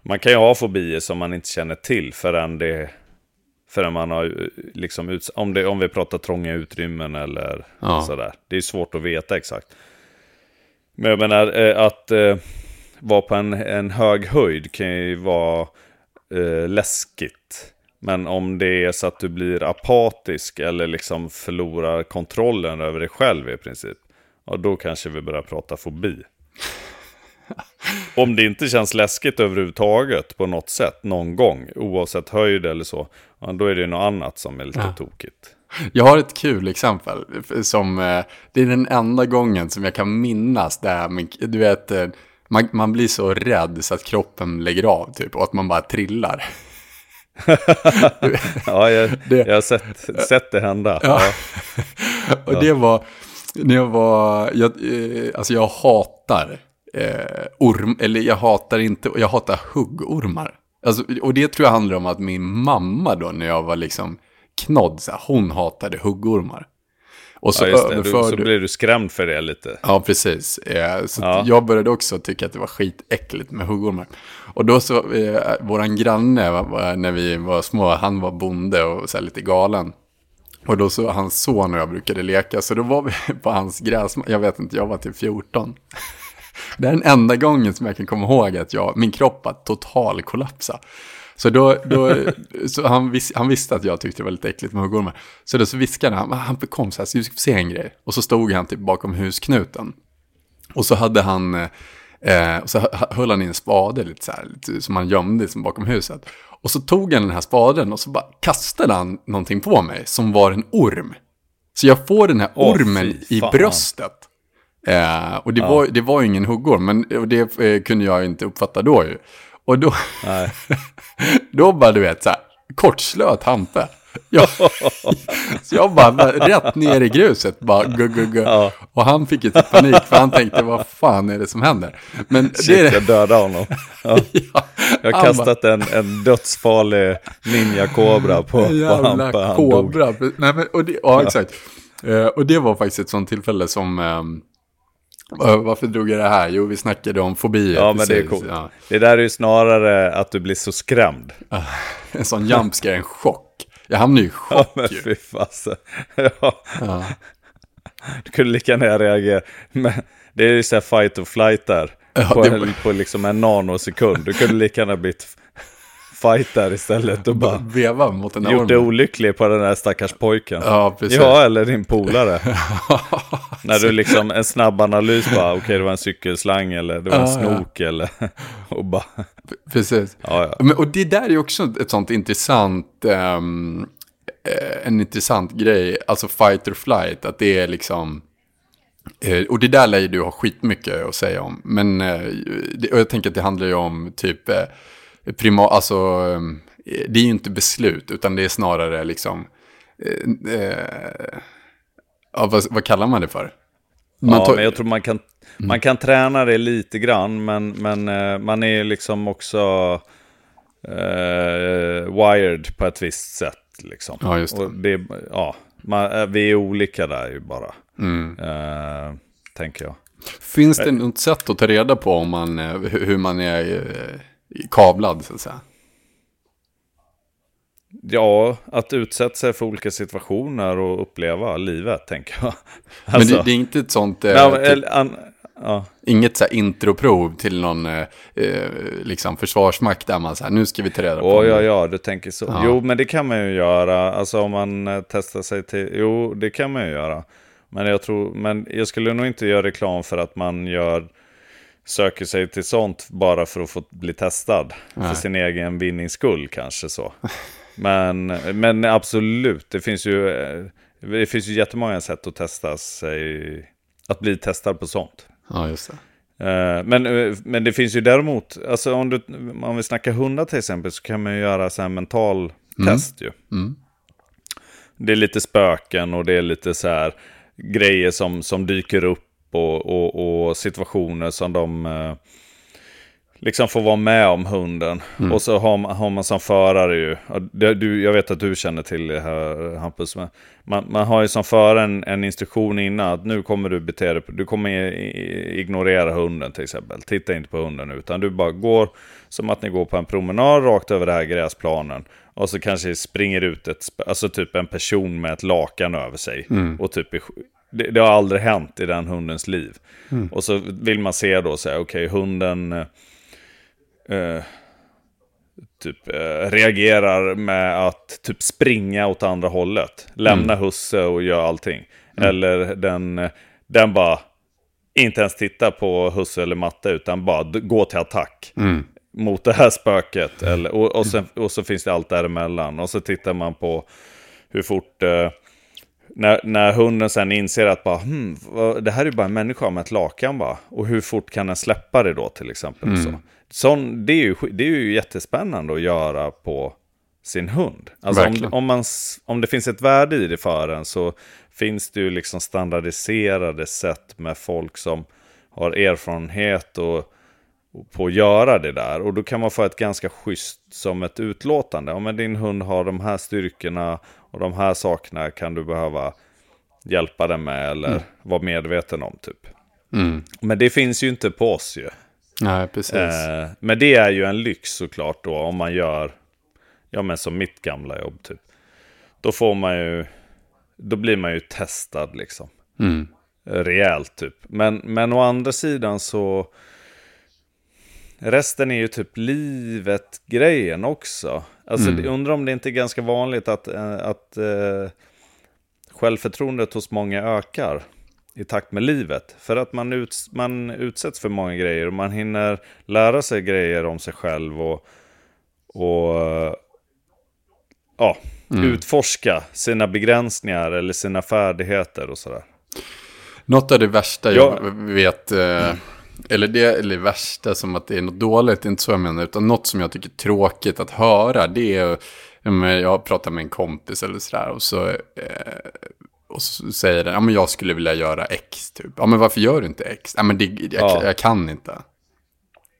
Man kan ju ha fobier som man inte känner till förrän det... Förrän man har liksom ut, om, det, om vi pratar trånga utrymmen eller Ja. sådär. Det är svårt att veta exakt. Men jag menar eh, att eh, vara på en, en hög höjd kan ju vara eh, läskigt. Men om det är så att du blir apatisk eller liksom förlorar kontrollen över dig själv i princip. Ja, då kanske vi börjar prata fobi. Om det inte känns läskigt överhuvudtaget på något sätt någon gång, oavsett höjd eller så, ja, då är det något annat som är lite Ja. tokigt. Jag har ett kul exempel. Som, eh, det är den enda gången som jag kan minnas där, du vet, eh, man, man blir så rädd så att kroppen lägger av typ och att man bara trillar. (laughs) ja, jag, jag har sett, sett det hända. Ja. Ja. (laughs) och det var, när jag var, jag, eh, alltså jag hatar eh, orm, eller jag hatar inte, jag hatar huggormar. Alltså, och det tror jag handlar om att min mamma då när jag var liksom knodd, så här, hon hatade huggormar. Och så, ja, du, så blev du skrämd för det lite. Ja, precis. Eh, så ja. jag började också tycka att det var skitäckligt med huggormar. Och då så, eh, våran granne, när vi var små, han var bonde och så lite galen. Och då så, hans son och jag brukade leka, så då var vi (laughs) på hans gräs, jag vet inte, jag var till typ 14. Det är den enda gången som jag kan komma ihåg att jag, min kropp var total kollapsa. Så då, då (laughs) så han, vis, han visste att jag tyckte det var lite äckligt med huggormar. Så då så viskade han, ah, han kom så här, så du ska få se en grej. Och så stod han typ bakom husknuten. Och så hade han, eh, och så höll han i en spade lite så här, lite, som han gömde liksom bakom huset. Och så tog han den här spaden och så bara kastade han någonting på mig som var en orm. Så jag får den här ormen oh, i bröstet. Eh, och det, ja. var, det var ju ingen huggorm, men det eh, kunde jag inte uppfatta då ju. Och då, (laughs) då bara du vet så här, kortslöt Hampe. Jag, (laughs) så jag bara rätt ner i gruset, bara gu, gu, gu. Ja. Och han fick ju typ panik, för han tänkte, vad fan är det som händer? Men Shit, det... jag dödade honom. (laughs) Ja. ja, jag har kastat bara... en, en dödsfarlig ninja-kobra på, på Hampe. kobra. Nej, men, och det, ja, exakt. Uh, och det var faktiskt ett sånt tillfälle som... Um, varför drog jag det här? Jo, vi snackade om fobier. Ja, men det är coolt. Ja. Det där är ju snarare att du blir så skrämd. en sån jumpscare, en chock. Jag hamnade ju i chock ja, men fy fasen. (laughs) ja. ja. Du kunde lika gärna reagera. Men det är ju så här fight or flight där. Ja, på, det... på liksom en nanosekund. Du kunde lika gärna blivit fight där istället och bara veva mot en Gjort dig olycklig på den där stackars pojken. Ja, precis. Ja, eller din polare. (laughs) När du liksom, en snabb analys bara, okej okay, det var en cykelslang eller det var en snok ja. eller, (laughs) och bara. Precis. Ja, ja. Men, och det där är ju också ett sånt intressant, um, en intressant grej, alltså fight or flight, att det är liksom, uh, och det där lär ju du ha skitmycket att säga om. Men, det, och jag tänker att det handlar ju om typ, prima, alltså, ehm, det är ju inte beslut, utan det är snarare liksom, eh, eh, ja, vad, vad, kallar man det för? Man ja, men jag tror man kan, mm. man kan träna det lite grann, men, men eh, man är liksom också eh, wired på ett visst sätt. Liksom. Ja, just det. Och det ja, man, eh, vi är olika där ju bara, mm. eh, tänker jag. Finns det något sätt att ta reda på om man, hur man är kablad så att säga. Ja, att utsätta sig för olika situationer och uppleva livet, tänker jag. Alltså, men det, det, är inte ett sånt... Eh, ja, typ, an, ja. Inget så här introprov till någon eh, eh, liksom försvarsmakt där man säger nu ska vi ta reda på... Oh, ja, ja, du tänker så. Ja. Jo, men det kan man ju göra. Alltså om man eh, testar sig till... Jo, det kan man ju göra. Men jag tror, men jag skulle nog inte göra reklam för att man gör söker sig till sånt bara för att få bli testad. Nej. För sin egen vinnings skull kanske så. (laughs) Men, men absolut, det finns ju det finns ju jättemånga sätt att testa sig, att bli testad på sånt. Ja, just det. Eh, men, men det finns ju däremot, alltså om, du, om vi snackar hundar till exempel, så kan man ju göra så här mental mm. test ju. Mm. Det är lite spöken och det är lite så här grejer som, som dyker upp och, och, och situationer som de eh, liksom får vara med om hunden. Mm. Och så har man, har man som förare ju, du, jag vet att du känner till det här Hampus, men man, man har ju som förare en, en instruktion innan att nu kommer du bete dig, du kommer ignorera hunden till exempel. Titta inte på hunden utan du bara går som att ni går på en promenad rakt över den här gräsplanen. Och så kanske springer ut ett, alltså typ en person med ett lakan över sig. Mm. Och typ det, det, har aldrig hänt i den hundens liv. Mm. Och så vill man se då, okej, okay, hunden eh, typ eh, reagerar med att typ springa åt andra hållet. Lämna mm. husse och göra allting. Mm. Eller den, den bara inte ens titta på husse eller matte utan bara gå till attack. Mm. Mot det här spöket. Eller, och, och, sen, och så finns det allt däremellan. Och så tittar man på hur fort... Eh, när, när hunden sen inser att bara, hmm, det här är ju bara en människa med ett lakan bara. Och hur fort kan den släppa det då till exempel? Mm. Så. Sån, det, är ju, det är ju jättespännande att göra på sin hund. Alltså om, om, man, om det finns ett värde i det för en så finns det ju liksom standardiserade sätt med folk som har erfarenhet och, och på att göra det där. Och då kan man få ett ganska schysst som ett utlåtande. Om din hund har de här styrkorna och de här sakerna kan du behöva hjälpa den med eller mm. vara medveten om typ. Mm. Men det finns ju inte på oss ju. Nej, precis. Eh, men det är ju en lyx såklart då om man gör, ja men som mitt gamla jobb typ. Då får man ju, då blir man ju testad liksom. Mm. Rejält typ. Men, men å andra sidan så, resten är ju typ livet-grejen också. Alltså mm. undrar om det inte är ganska vanligt att, eh, att uh, självförtroendet hos många ökar i takt med livet. För att man, uts man utsätts för många grejer och man hinner lära sig grejer om sig själv och, och ja, mm. utforska sina begränsningar eller sina färdigheter och sådär. Något av det värsta jag ja. vet, eh, eller det eller värsta som att det är något dåligt, inte så jag menar, utan något som jag tycker är tråkigt att höra, det är, jag pratar med en kompis eller sådär och så eh, och så säger den, ja men jag skulle vilja göra X typ. Ja men varför gör du inte X? Ja men det, jag, ja. jag kan inte.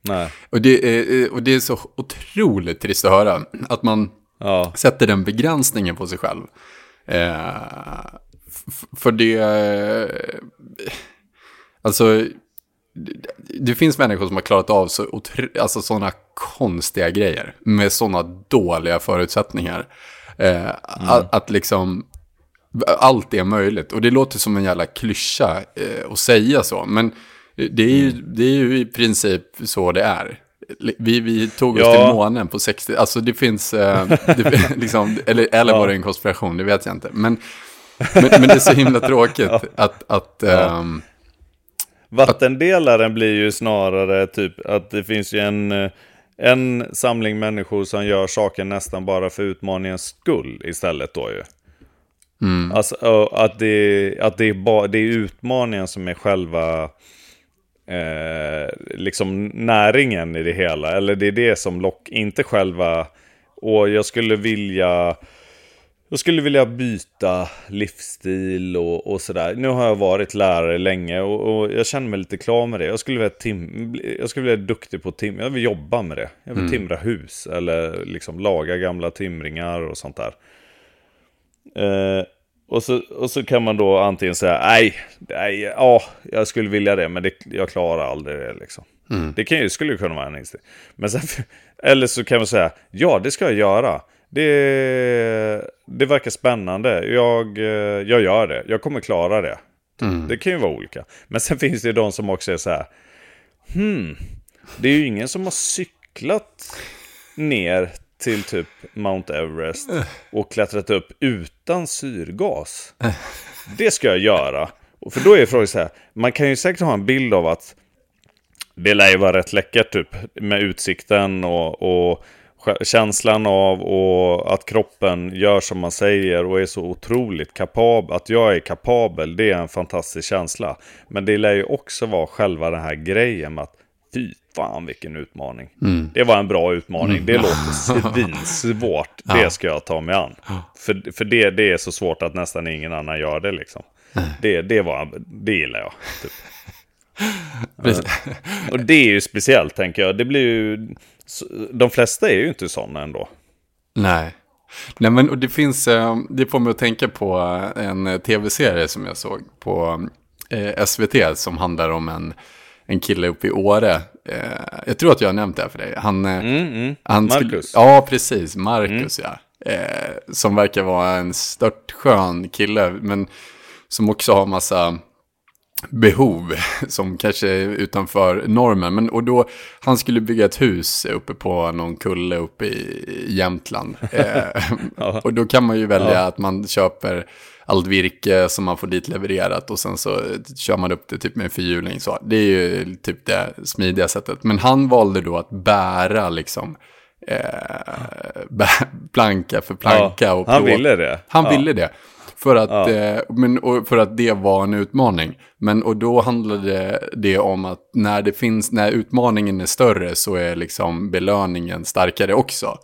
Nej. Och det, är, och det är så otroligt trist att höra. Att man ja. sätter den begränsningen på sig själv. Eh, för det, alltså, det, finns människor som har klarat av så alltså sådana konstiga grejer. Med sådana dåliga förutsättningar. Eh, mm. att, att liksom allt är möjligt. Och det låter som en jävla klyscha eh, att säga så. Men det är, ju, det är ju i princip så det är. Vi, vi tog oss ja. till månen på 60, alltså det finns, eh, det, (laughs) liksom, eller, eller var det en konspiration, det vet jag inte. Men, men, men det är så himla tråkigt (laughs) ja. att... att ja. um, Vattendelaren blir ju snarare typ att det finns ju en, en samling människor som gör saker nästan bara för utmaningens skull istället då ju. Mm. Alltså, att det, att det, är ba, det är utmaningen som är själva eh, liksom näringen i det hela. Eller det är det som lock, inte själva... Och jag skulle vilja... Jag skulle vilja byta livsstil och, och sådär. Nu har jag varit lärare länge och, och, jag känner mig lite klar med det. Jag skulle vilja, tim jag skulle vilja duktig på tim Jag vill jobba med det. Jag vill mm. timra hus eller liksom laga gamla timringar och sånt där. Eh, och, så, och så kan man då antingen säga nej, nej ja, jag skulle vilja det, men det, jag klarar aldrig det. Liksom. Mm. Det kan skulle ju kunna vara en. Men sen, (laughs) eller så kan man säga ja, det ska jag göra. Det, det verkar spännande. Jag, jag gör det. Jag kommer klara det. Mm. Det kan ju vara olika. Men sen (laughs) finns det ju de som också är så här. Hmm, det är ju ingen som har cyklat ner till typ Mount Everest och klättrat upp utan syrgas. Det ska jag göra. För då är frågan så här, man kan ju säkert ha en bild av att det lär ju vara rätt läckert typ med utsikten och, och känslan av och att kroppen gör som man säger och är så otroligt kapabel. Att jag är kapabel, det är en fantastisk känsla. Men det lär ju också vara själva den här grejen med att fy fan vilken utmaning. Mm. Det var en bra utmaning. Mm. Det låter svinsvårt. (laughs) ja. Det ska jag ta mig an. För, för det, det är så svårt att nästan ingen annan gör det liksom. Det, det, var, det gillar jag. Typ. (laughs) och det är ju speciellt tänker jag. Det blir ju... De flesta är ju inte sådana ändå. Nej. Nej men och det finns, eh, det får mig att tänka på en tv-serie som jag såg på eh, SVT som handlar om en en kille uppe i Åre. Eh, jag tror att jag har nämnt det här för dig. Han, eh, mm, mm. han Marcus. ja, precis. Marcus, mm. ja. Eh, som verkar vara en stört skön kille, men som också har massa behov som kanske är utanför normen. Men, och då, han skulle bygga ett hus uppe på någon kulle uppe i Jämtland. (laughs) Eh, och då kan man ju välja ja. att man köper allt virke som man får dit levererat och sen så kör man upp det typ med en fyrhjuling. Så det är ju typ det smidiga sättet. Men han valde då att bära liksom eh, (laughs) planka för planka. Ja, och han ville det. Han ville det. För att, ja. eh, men, och för att det var en utmaning. Men och då handlade det om att när det finns, när utmaningen är större så är liksom belöningen starkare också.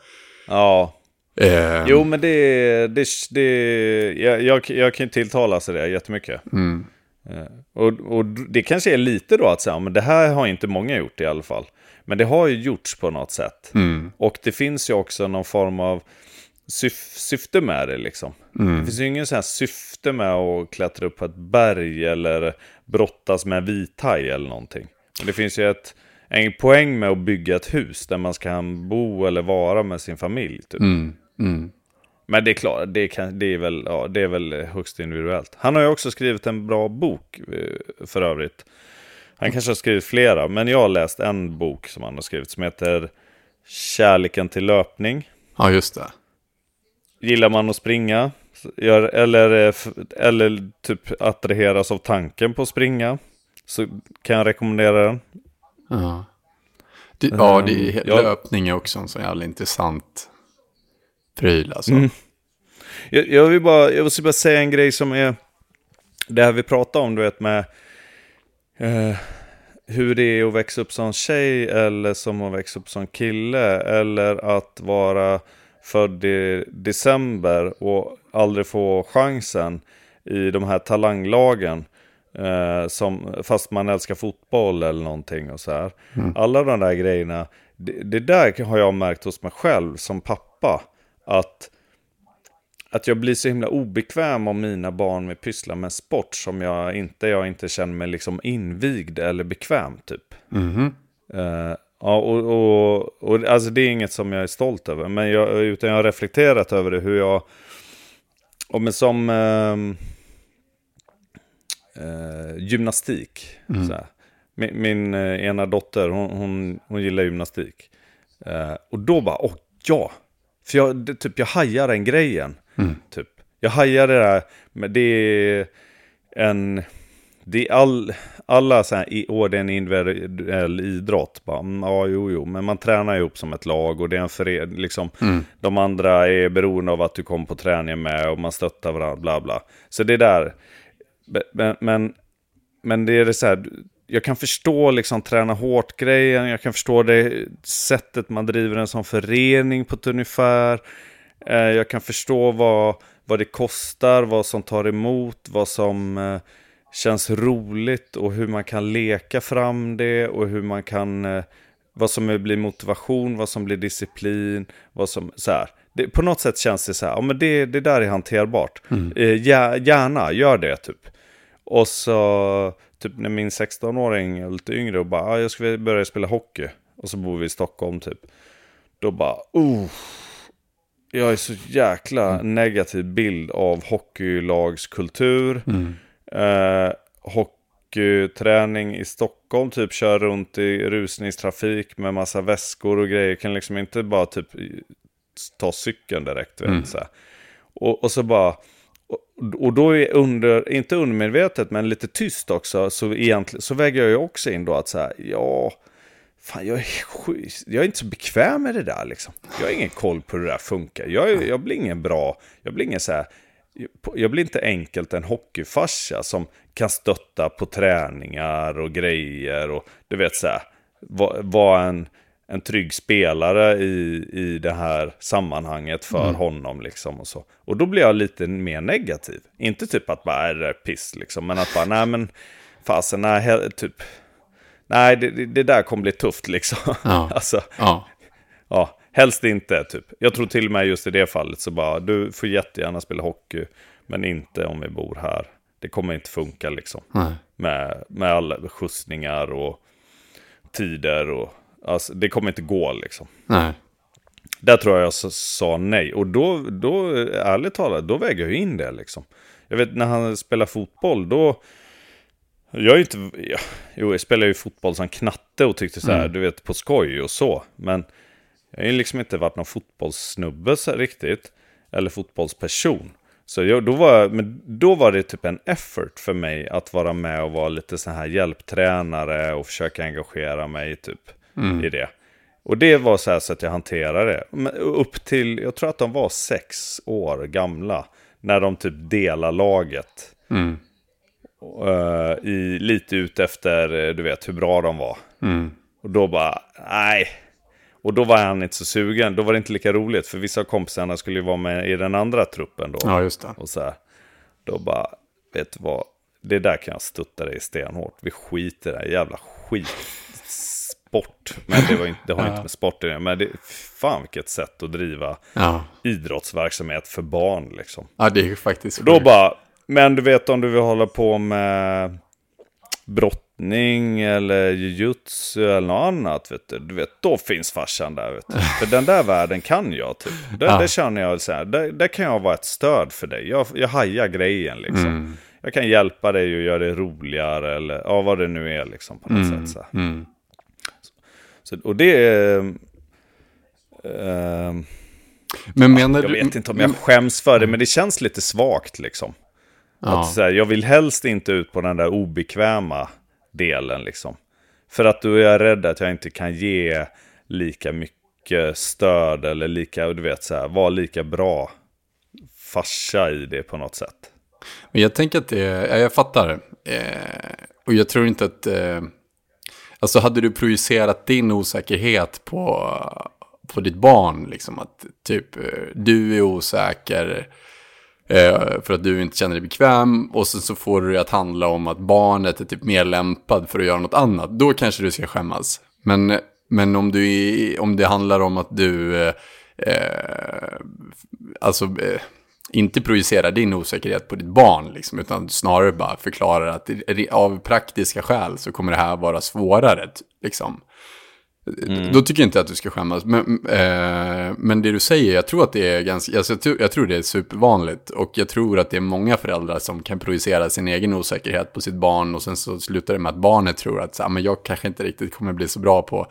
Ja. Eh. Jo, men det, det, det jag, jag, jag kan tilltala sig det jättemycket. Mm. Eh, och, och det kanske är lite då att säga, men det här har inte många gjort i alla fall. Men det har ju gjorts på något sätt. Mm. Och det finns ju också någon form av syf syfte med det liksom. Mm. Det finns ju ingen sån här syfte med att klättra upp på ett berg eller brottas med en vithaj eller någonting. Men det finns ju ett, en poäng med att bygga ett hus där man ska bo eller vara med sin familj. Typ. Mm. Mm. Men det är klart, det, kan, det, är väl, ja, det är väl högst individuellt. Han har ju också skrivit en bra bok eh, för övrigt. Han kanske har skrivit flera, men jag har läst en bok som han har skrivit som heter Kärleken till löpning. Ja, just det. Gillar man att springa, eller, eh, eller typ attraheras av tanken på att springa, så kan jag rekommendera den. Ja, det, ja, det är, um, löpning är också en så jävla intressant pryl alltså. Mm. Jag, jag, vill bara, jag vill bara säga en grej som är det här vi pratar om, du vet med eh, hur det är att växa upp som tjej eller som att växa upp som kille. Eller att vara född i december och aldrig få chansen i de här talanglagen. Eh, som, fast man älskar fotboll eller någonting och så här. Mm. Alla de där grejerna, det, det, där har jag märkt hos mig själv som pappa. Att att jag blir så himla obekväm om mina barn vill pyssla med sport som jag inte, jag inte känner mig liksom invigd eller bekväm typ. Mm. Uh, ja, och, och, och alltså det är inget som jag är stolt över, men jag, utan jag har reflekterat över det hur jag, och men som uh, uh, gymnastik. Mm. Min, min ena dotter, hon, hon, hon gillar gymnastik. och då bara, åh ja, för jag, det, typ, jag hajar den grejen. Mm. Typ. Jag hajar det där, men det är en... Det är all, alla så här, år det är en individuell idrott. Bara, mm, ja, jo, jo, men man tränar ihop som ett lag och det är en förening. Liksom, mm. De andra är beroende av att du kommer på träningen med och man stöttar varandra, bla bla. Så det är där. Men, men, men det är det så här, jag kan förstå liksom träna hårt-grejen, jag kan förstå det sättet man driver en sån förening på ett ungefär. Eh, jag kan förstå vad, vad det kostar, vad som tar emot, vad som eh, känns roligt och hur man kan leka fram det och hur man kan, eh, vad som blir motivation, vad som blir disciplin, vad som, så här. Det, på något sätt känns det så här, ja men det, det där är hanterbart. Mm. gärna, gör det typ. Och så, typ när min 16-åring är lite yngre och bara, ah, jag ska börja spela hockey. Och så bor vi i Stockholm typ. Då bara, uh, jag är så jäkla mm. negativ bild av hockeylagskultur. Mm. Eh, hockeyträning i Stockholm, typ kör runt i rusningstrafik med massa väskor och grejer. Kan liksom inte bara typ ta cykeln direkt. Vet, mm. så och, och, så bara... Och, och då är under, inte undermedvetet, men lite tyst också, så, egentligen, så väger jag ju också in då att så här, ja, Fan, jag är, jag är inte så bekväm med det där liksom. Jag har ingen koll på hur det där funkar. Jag, jag blir ingen bra, jag blir ingen så här, jag blir inte enkelt en hockeyfarsa som kan stötta på träningar och grejer och du vet så här, vara var en, en trygg spelare i, i det här sammanhanget för mm. honom liksom och så. Och då blir jag lite mer negativ. Inte typ att bara är det piss liksom, men att bara nej men fasen, nej, typ nej, det, det där kommer bli tufft liksom. Ja. (laughs) alltså, ja. ja, helst inte typ. Jag tror till och med just i det fallet så bara, du får jättegärna spela hockey, men inte om vi bor här. Det kommer inte funka liksom. Nej. Med, med alla skjutsningar och tider och, alltså det kommer inte gå liksom. Nej. Där tror jag jag sa nej. Och då, då ärligt talat, då väger jag in det liksom. Jag vet när han spelar fotboll, då jag är inte, ja, jo jag spelar ju fotboll som knatte och tyckte så här, mm. du vet på skoj och så. Men jag har ju liksom inte varit någon fotbollssnubbe så riktigt. Eller fotbollsperson. Så jag, då, var, men då var det typ en effort för mig att vara med och vara lite så här hjälptränare och försöka engagera mig typ mm. i det. Och det var så här så att jag hanterade det. Men upp till, jag tror att de var sex år gamla när de typ delar laget. Mm. Uh, i, lite ut efter, du vet, hur bra de var. Mm. Och då bara, nej. Och då var han inte så sugen. Då var det inte lika roligt. För vissa av kompisarna skulle ju vara med i den andra truppen då. Ja, just det. Och så här, då bara, vet du vad? Det där kan jag stötta dig stenhårt. Vi skiter i det här jävla skitsport. Men det, var inte, det har inte med sport att göra. Men det, fan vilket sätt att driva Ja, idrottsverksamhet för barn liksom. ja det är ju faktiskt Då bara, men du vet om du vill hålla på med brottning eller jujutsu eller något annat, vet du, du vet, då finns farsan där. Vet du. För den där världen kan jag typ. Där, Ja. där känner jag så här, där, där kan jag vara ett stöd för dig. Jag, jag hajar grejen liksom. Mm. Jag kan hjälpa dig och göra det roligare eller ja, vad det nu är liksom på något sätt. Så. Mm. Så, och det är... ehm, Men menar jag du... vet inte om jag skäms för det, men det känns lite svagt liksom. Ja. Att så här, jag vill helst inte ut på den där obekväma delen liksom. För att du är rädd att jag inte kan ge lika mycket stöd eller lika, du vet så här, vara lika bra farsa i det på något sätt. Men jag tänker att det, ja, jag fattar. Eh, och jag tror inte att, eh, alltså hade du projicerat din osäkerhet på, på ditt barn, liksom att typ eh, du är osäker eh, Eh, för att du inte känner dig bekväm och sen så får du det att handla om att barnet är typ mer lämpad för att göra något annat, då kanske du ska skämmas. Men, men om, du är, om det handlar om att du, eh, eh alltså eh, inte projicera din osäkerhet på ditt barn, liksom, utan snarare bara förklara att av praktiska skäl så kommer det här vara svårare. t- liksom. Liksom. Då tycker jag inte att du ska skämmas. Men, eh, men det du säger, jag tror att det är ganska, alltså, jag, tror, jag tror det är supervanligt. Och jag tror att det är många föräldrar som kan projicera sin egen osäkerhet på sitt barn. Och sen så slutar det med att barnet tror att så, här, men jag kanske inte riktigt kommer bli så bra på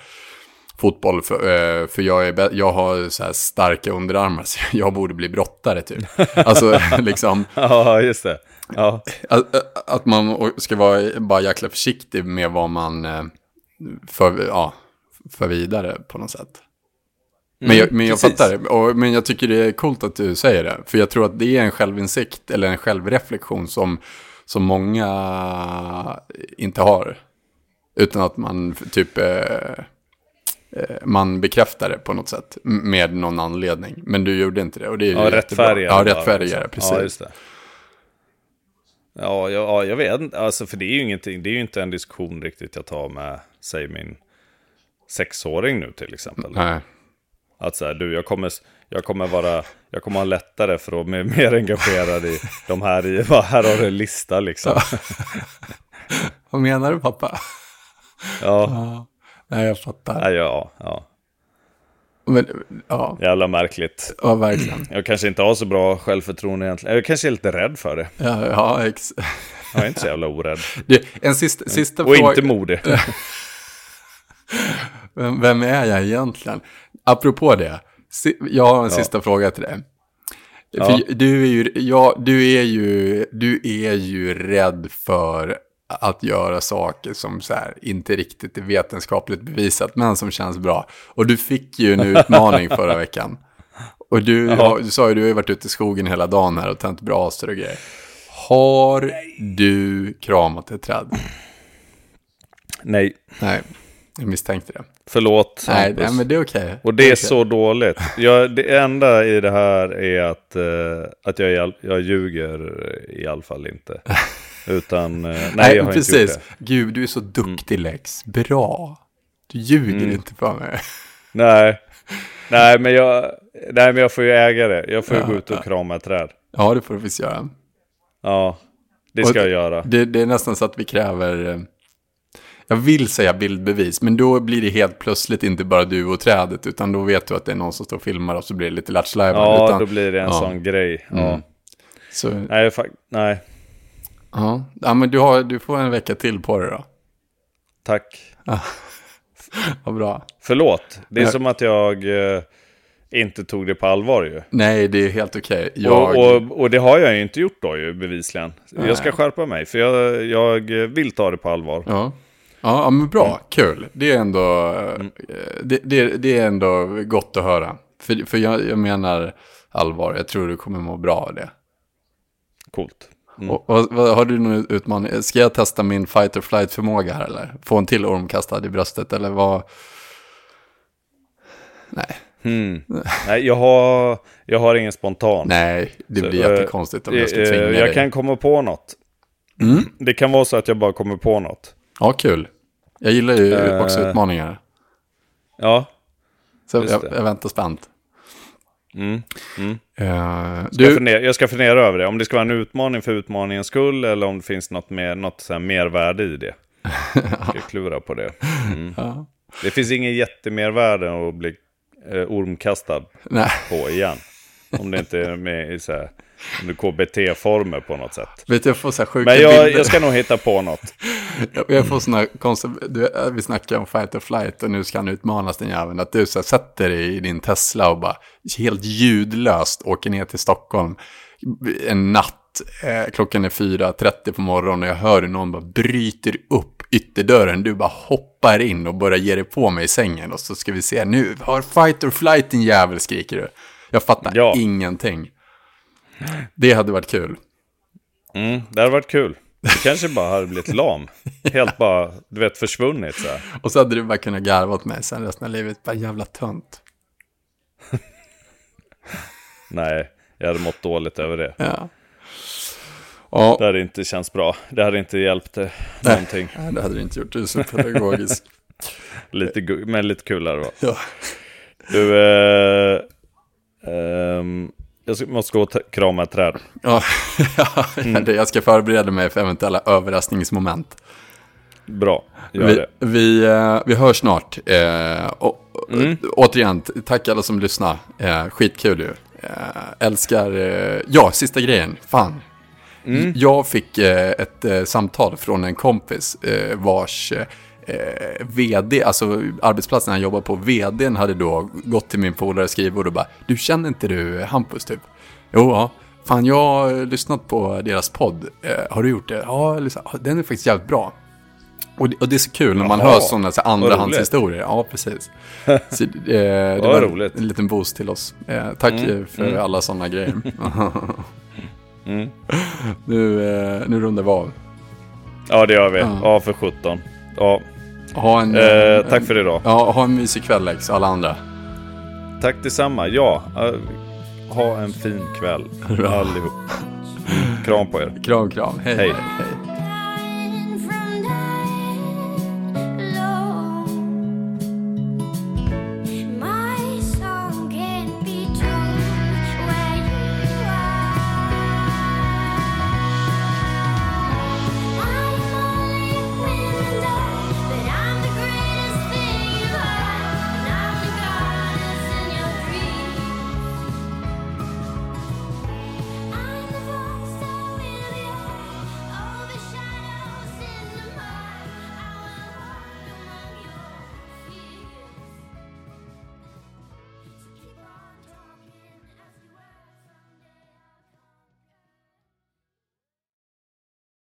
fotboll för, eh, för jag, är, jag har så här starka underarmar (laughs) så jag borde bli brottare typ. Alltså (laughs) liksom (laughs) Ja, just det. Ja, att, att man ska vara bara jäkla försiktig med vad man eh, för, ja, för vidare på något sätt. Men jag, men jag precis. fattar det. Och, men jag tycker det är coolt att du säger det. För jag tror att det är en självinsikt eller en självreflektion som, som många inte har. Utan att man typ... Eh, eh, man bekräftar det på något sätt med någon anledning. Men du gjorde inte det och det är ju ja rättfärdiga. Ja, rättfärdiga, liksom. precis. Ja, just det. Ja, ja, jag vet inte. Alltså, för det är ju ingenting. Det är ju inte en diskussion riktigt jag tar med, säg min sexåring nu till exempel. Nej. Att så här, du, jag kommer, jag kommer vara, jag kommer ha lättare för att bli mer engagerad i de här, i, (laughs) bara, här har du en lista liksom. (laughs) Vad menar du pappa? Ja, Ja, nej jag fattar. ja, ja, ja, Men, ja, jävla märkligt. ja, verkligen. (clears throat) Jag kanske inte har så bra självförtroende egentligen. Jag kanske är lite rädd för det. Ja, ja ex. Jag är inte så jävla orädd. (laughs) Det, en sista, sista Och fråga. inte modig. (laughs) Vem, vem är jag egentligen? Apropå det, jag har en sista fråga till dig. Ja. För du är ju, ja, du är ju, du är ju rädd för att göra saker som så här, inte riktigt är vetenskapligt bevisat, men som känns bra. Och du fick ju en (laughs) utmaning förra veckan. Och du, har, du sa ju, du har ju varit ute i skogen hela dagen här och tänt brasor och grejer. Har du kramat ett träd? Nej, Nej, jag misstänkte det. förlåt Nej, Hampus. nej men det är okej. Och det är okej. så dåligt. Jag, det enda i det här är att, eh, att jag, jag ljuger i alla fall inte. (laughs) Utan, eh, nej, Nej, jag har precis. inte gjort det. Gud, du är så duktig Lex. Bra. Du ljuger Mm. inte för mig. (laughs) Nej. Nej, (laughs) men jag, nej, men jag får ju äga det. Jag får ju Ja, gå ut och krama ett träd. Ja, det får du visst göra. Ja, det Och ska jag göra. Det, det är nästan så att vi kräver... Jag vill säga bildbevis, men då blir det helt plötsligt inte bara du och trädet, utan då vet du att det är någon som står och filmar och så blir det lite lattjo Ja, utan, då blir det en ja. sån grej. Ja. Mm. så, Nej, nej, ja. ja, men du, har, du får en vecka till på dig då. tack. (laughs) Vad bra. Förlåt, det är Ja. som att jag eh, inte tog det på allvar ju. Nej, det är helt okej. Jag... Och, och, och det har jag ju inte gjort då ju bevisligen. Jag ska skärpa mig för jag, jag vill ta det på allvar. Ja. Ja, men bra. Mm. Kul. Det är ändå, eh, det, det, det är ändå gott att höra. För, för jag, jag menar allvar, jag tror du kommer må bra av det. coolt. Mm. Och, och, och, har du någon utmaning? Ska jag testa min fight or flight förmåga här eller? Få en till orm kastad i bröstet eller vad? Nej. Hmm. (laughs) Nej, jag har, jag har ingen spontan. Nej, det blir så, jättekonstigt om jag ska tvinga dig. Jag kan komma på något. Mm. Det kan vara så att jag bara kommer på något. Ja, kul. Jag gillar ju uh, också utmaningar. Ja. Så jag, jag, väntar spänt. Mm. Mm. Uh, du... jag, fundera, jag ska fundera över det. Om det ska vara en utmaning för utmaningens skull eller om det finns något, mer, något så här mervärde i det. Jag ska (laughs) klura på det. Mm. Ja. Det finns ingen jättemervärde att bli eh, ormkastad Nej. på igen. Om det inte är med i så här, KBT-former på något sätt. Vet jag får så här sjuka Men jag, jag ska nog hitta på något. jag får sådana konstiga, vi snackar om fight or flight och nu ska han utmanas den jäveln. Att du så här, sätter dig i din Tesla och bara helt ljudlöst åker ner till Stockholm en natt. Eh, klockan är 4.30 på morgonen och jag hör hur någon bara bryter upp ytterdörren. Du bara hoppar in och börjar ge dig på mig i sängen. Och så ska vi se, nu har fight or flight din jävel, skriker du. Jag fattar ja. ingenting. Det hade varit kul. Mm, det hade varit kul. Det kanske bara hade blivit lam. Helt bara, du vet, försvunnit så här. Och så hade du bara kunnat garva åt mig sen resten av livet. Bara jävla tönt. Nej, jag hade mått dåligt över det. Ja. Ja. Det hade inte känts bra. Det hade inte hjälpt det, Nej, någonting. Nej, det hade det inte gjort. Du är så pedagogisk. (laughs) lite, men lite kul hade det varit. Ja. Du, eh, eh, jag måste gå och krama ett träd. Ja, (laughs) mm. jag ska förbereda mig för eventuella överraskningsmoment. Bra, gör vi, det. Vi, eh, vi hörs snart. Eh, och, mm. Återigen, tack alla som lyssnar. Eh, skitkul ju. Eh, älskar, ja, sista grejen. Fan. Mm. Jag fick ett samtal från en kompis vars eh, vd, alltså arbetsplatsen han jobbar på, vdn hade då gått till min polare skrivbord och bara Du känner inte du Hampus typ? Jo, ja. Fan, jag har lyssnat på deras podd. Eh, har du gjort det? Ja, den är faktiskt jävligt bra. Och det, och det är så kul när man Jaha, hör sådana så andrahandshistorier. Ja, precis. (laughs) Så, eh, det var roligt. en liten boost till oss. Eh, tack mm, för mm. alla sådana grejer. (laughs) mm. nu, eh, nu rundar vi av. Ja, det gör vi. Ja, ja för 17. Ja. Ha en, eh, tack en, för idag. Ja, ha en mysig kväll Lex, alla andra. Tack detsamma. Ja, uh, ha en fin kväll allihop. Kram på er. Kram, kram. hej. hej. hej.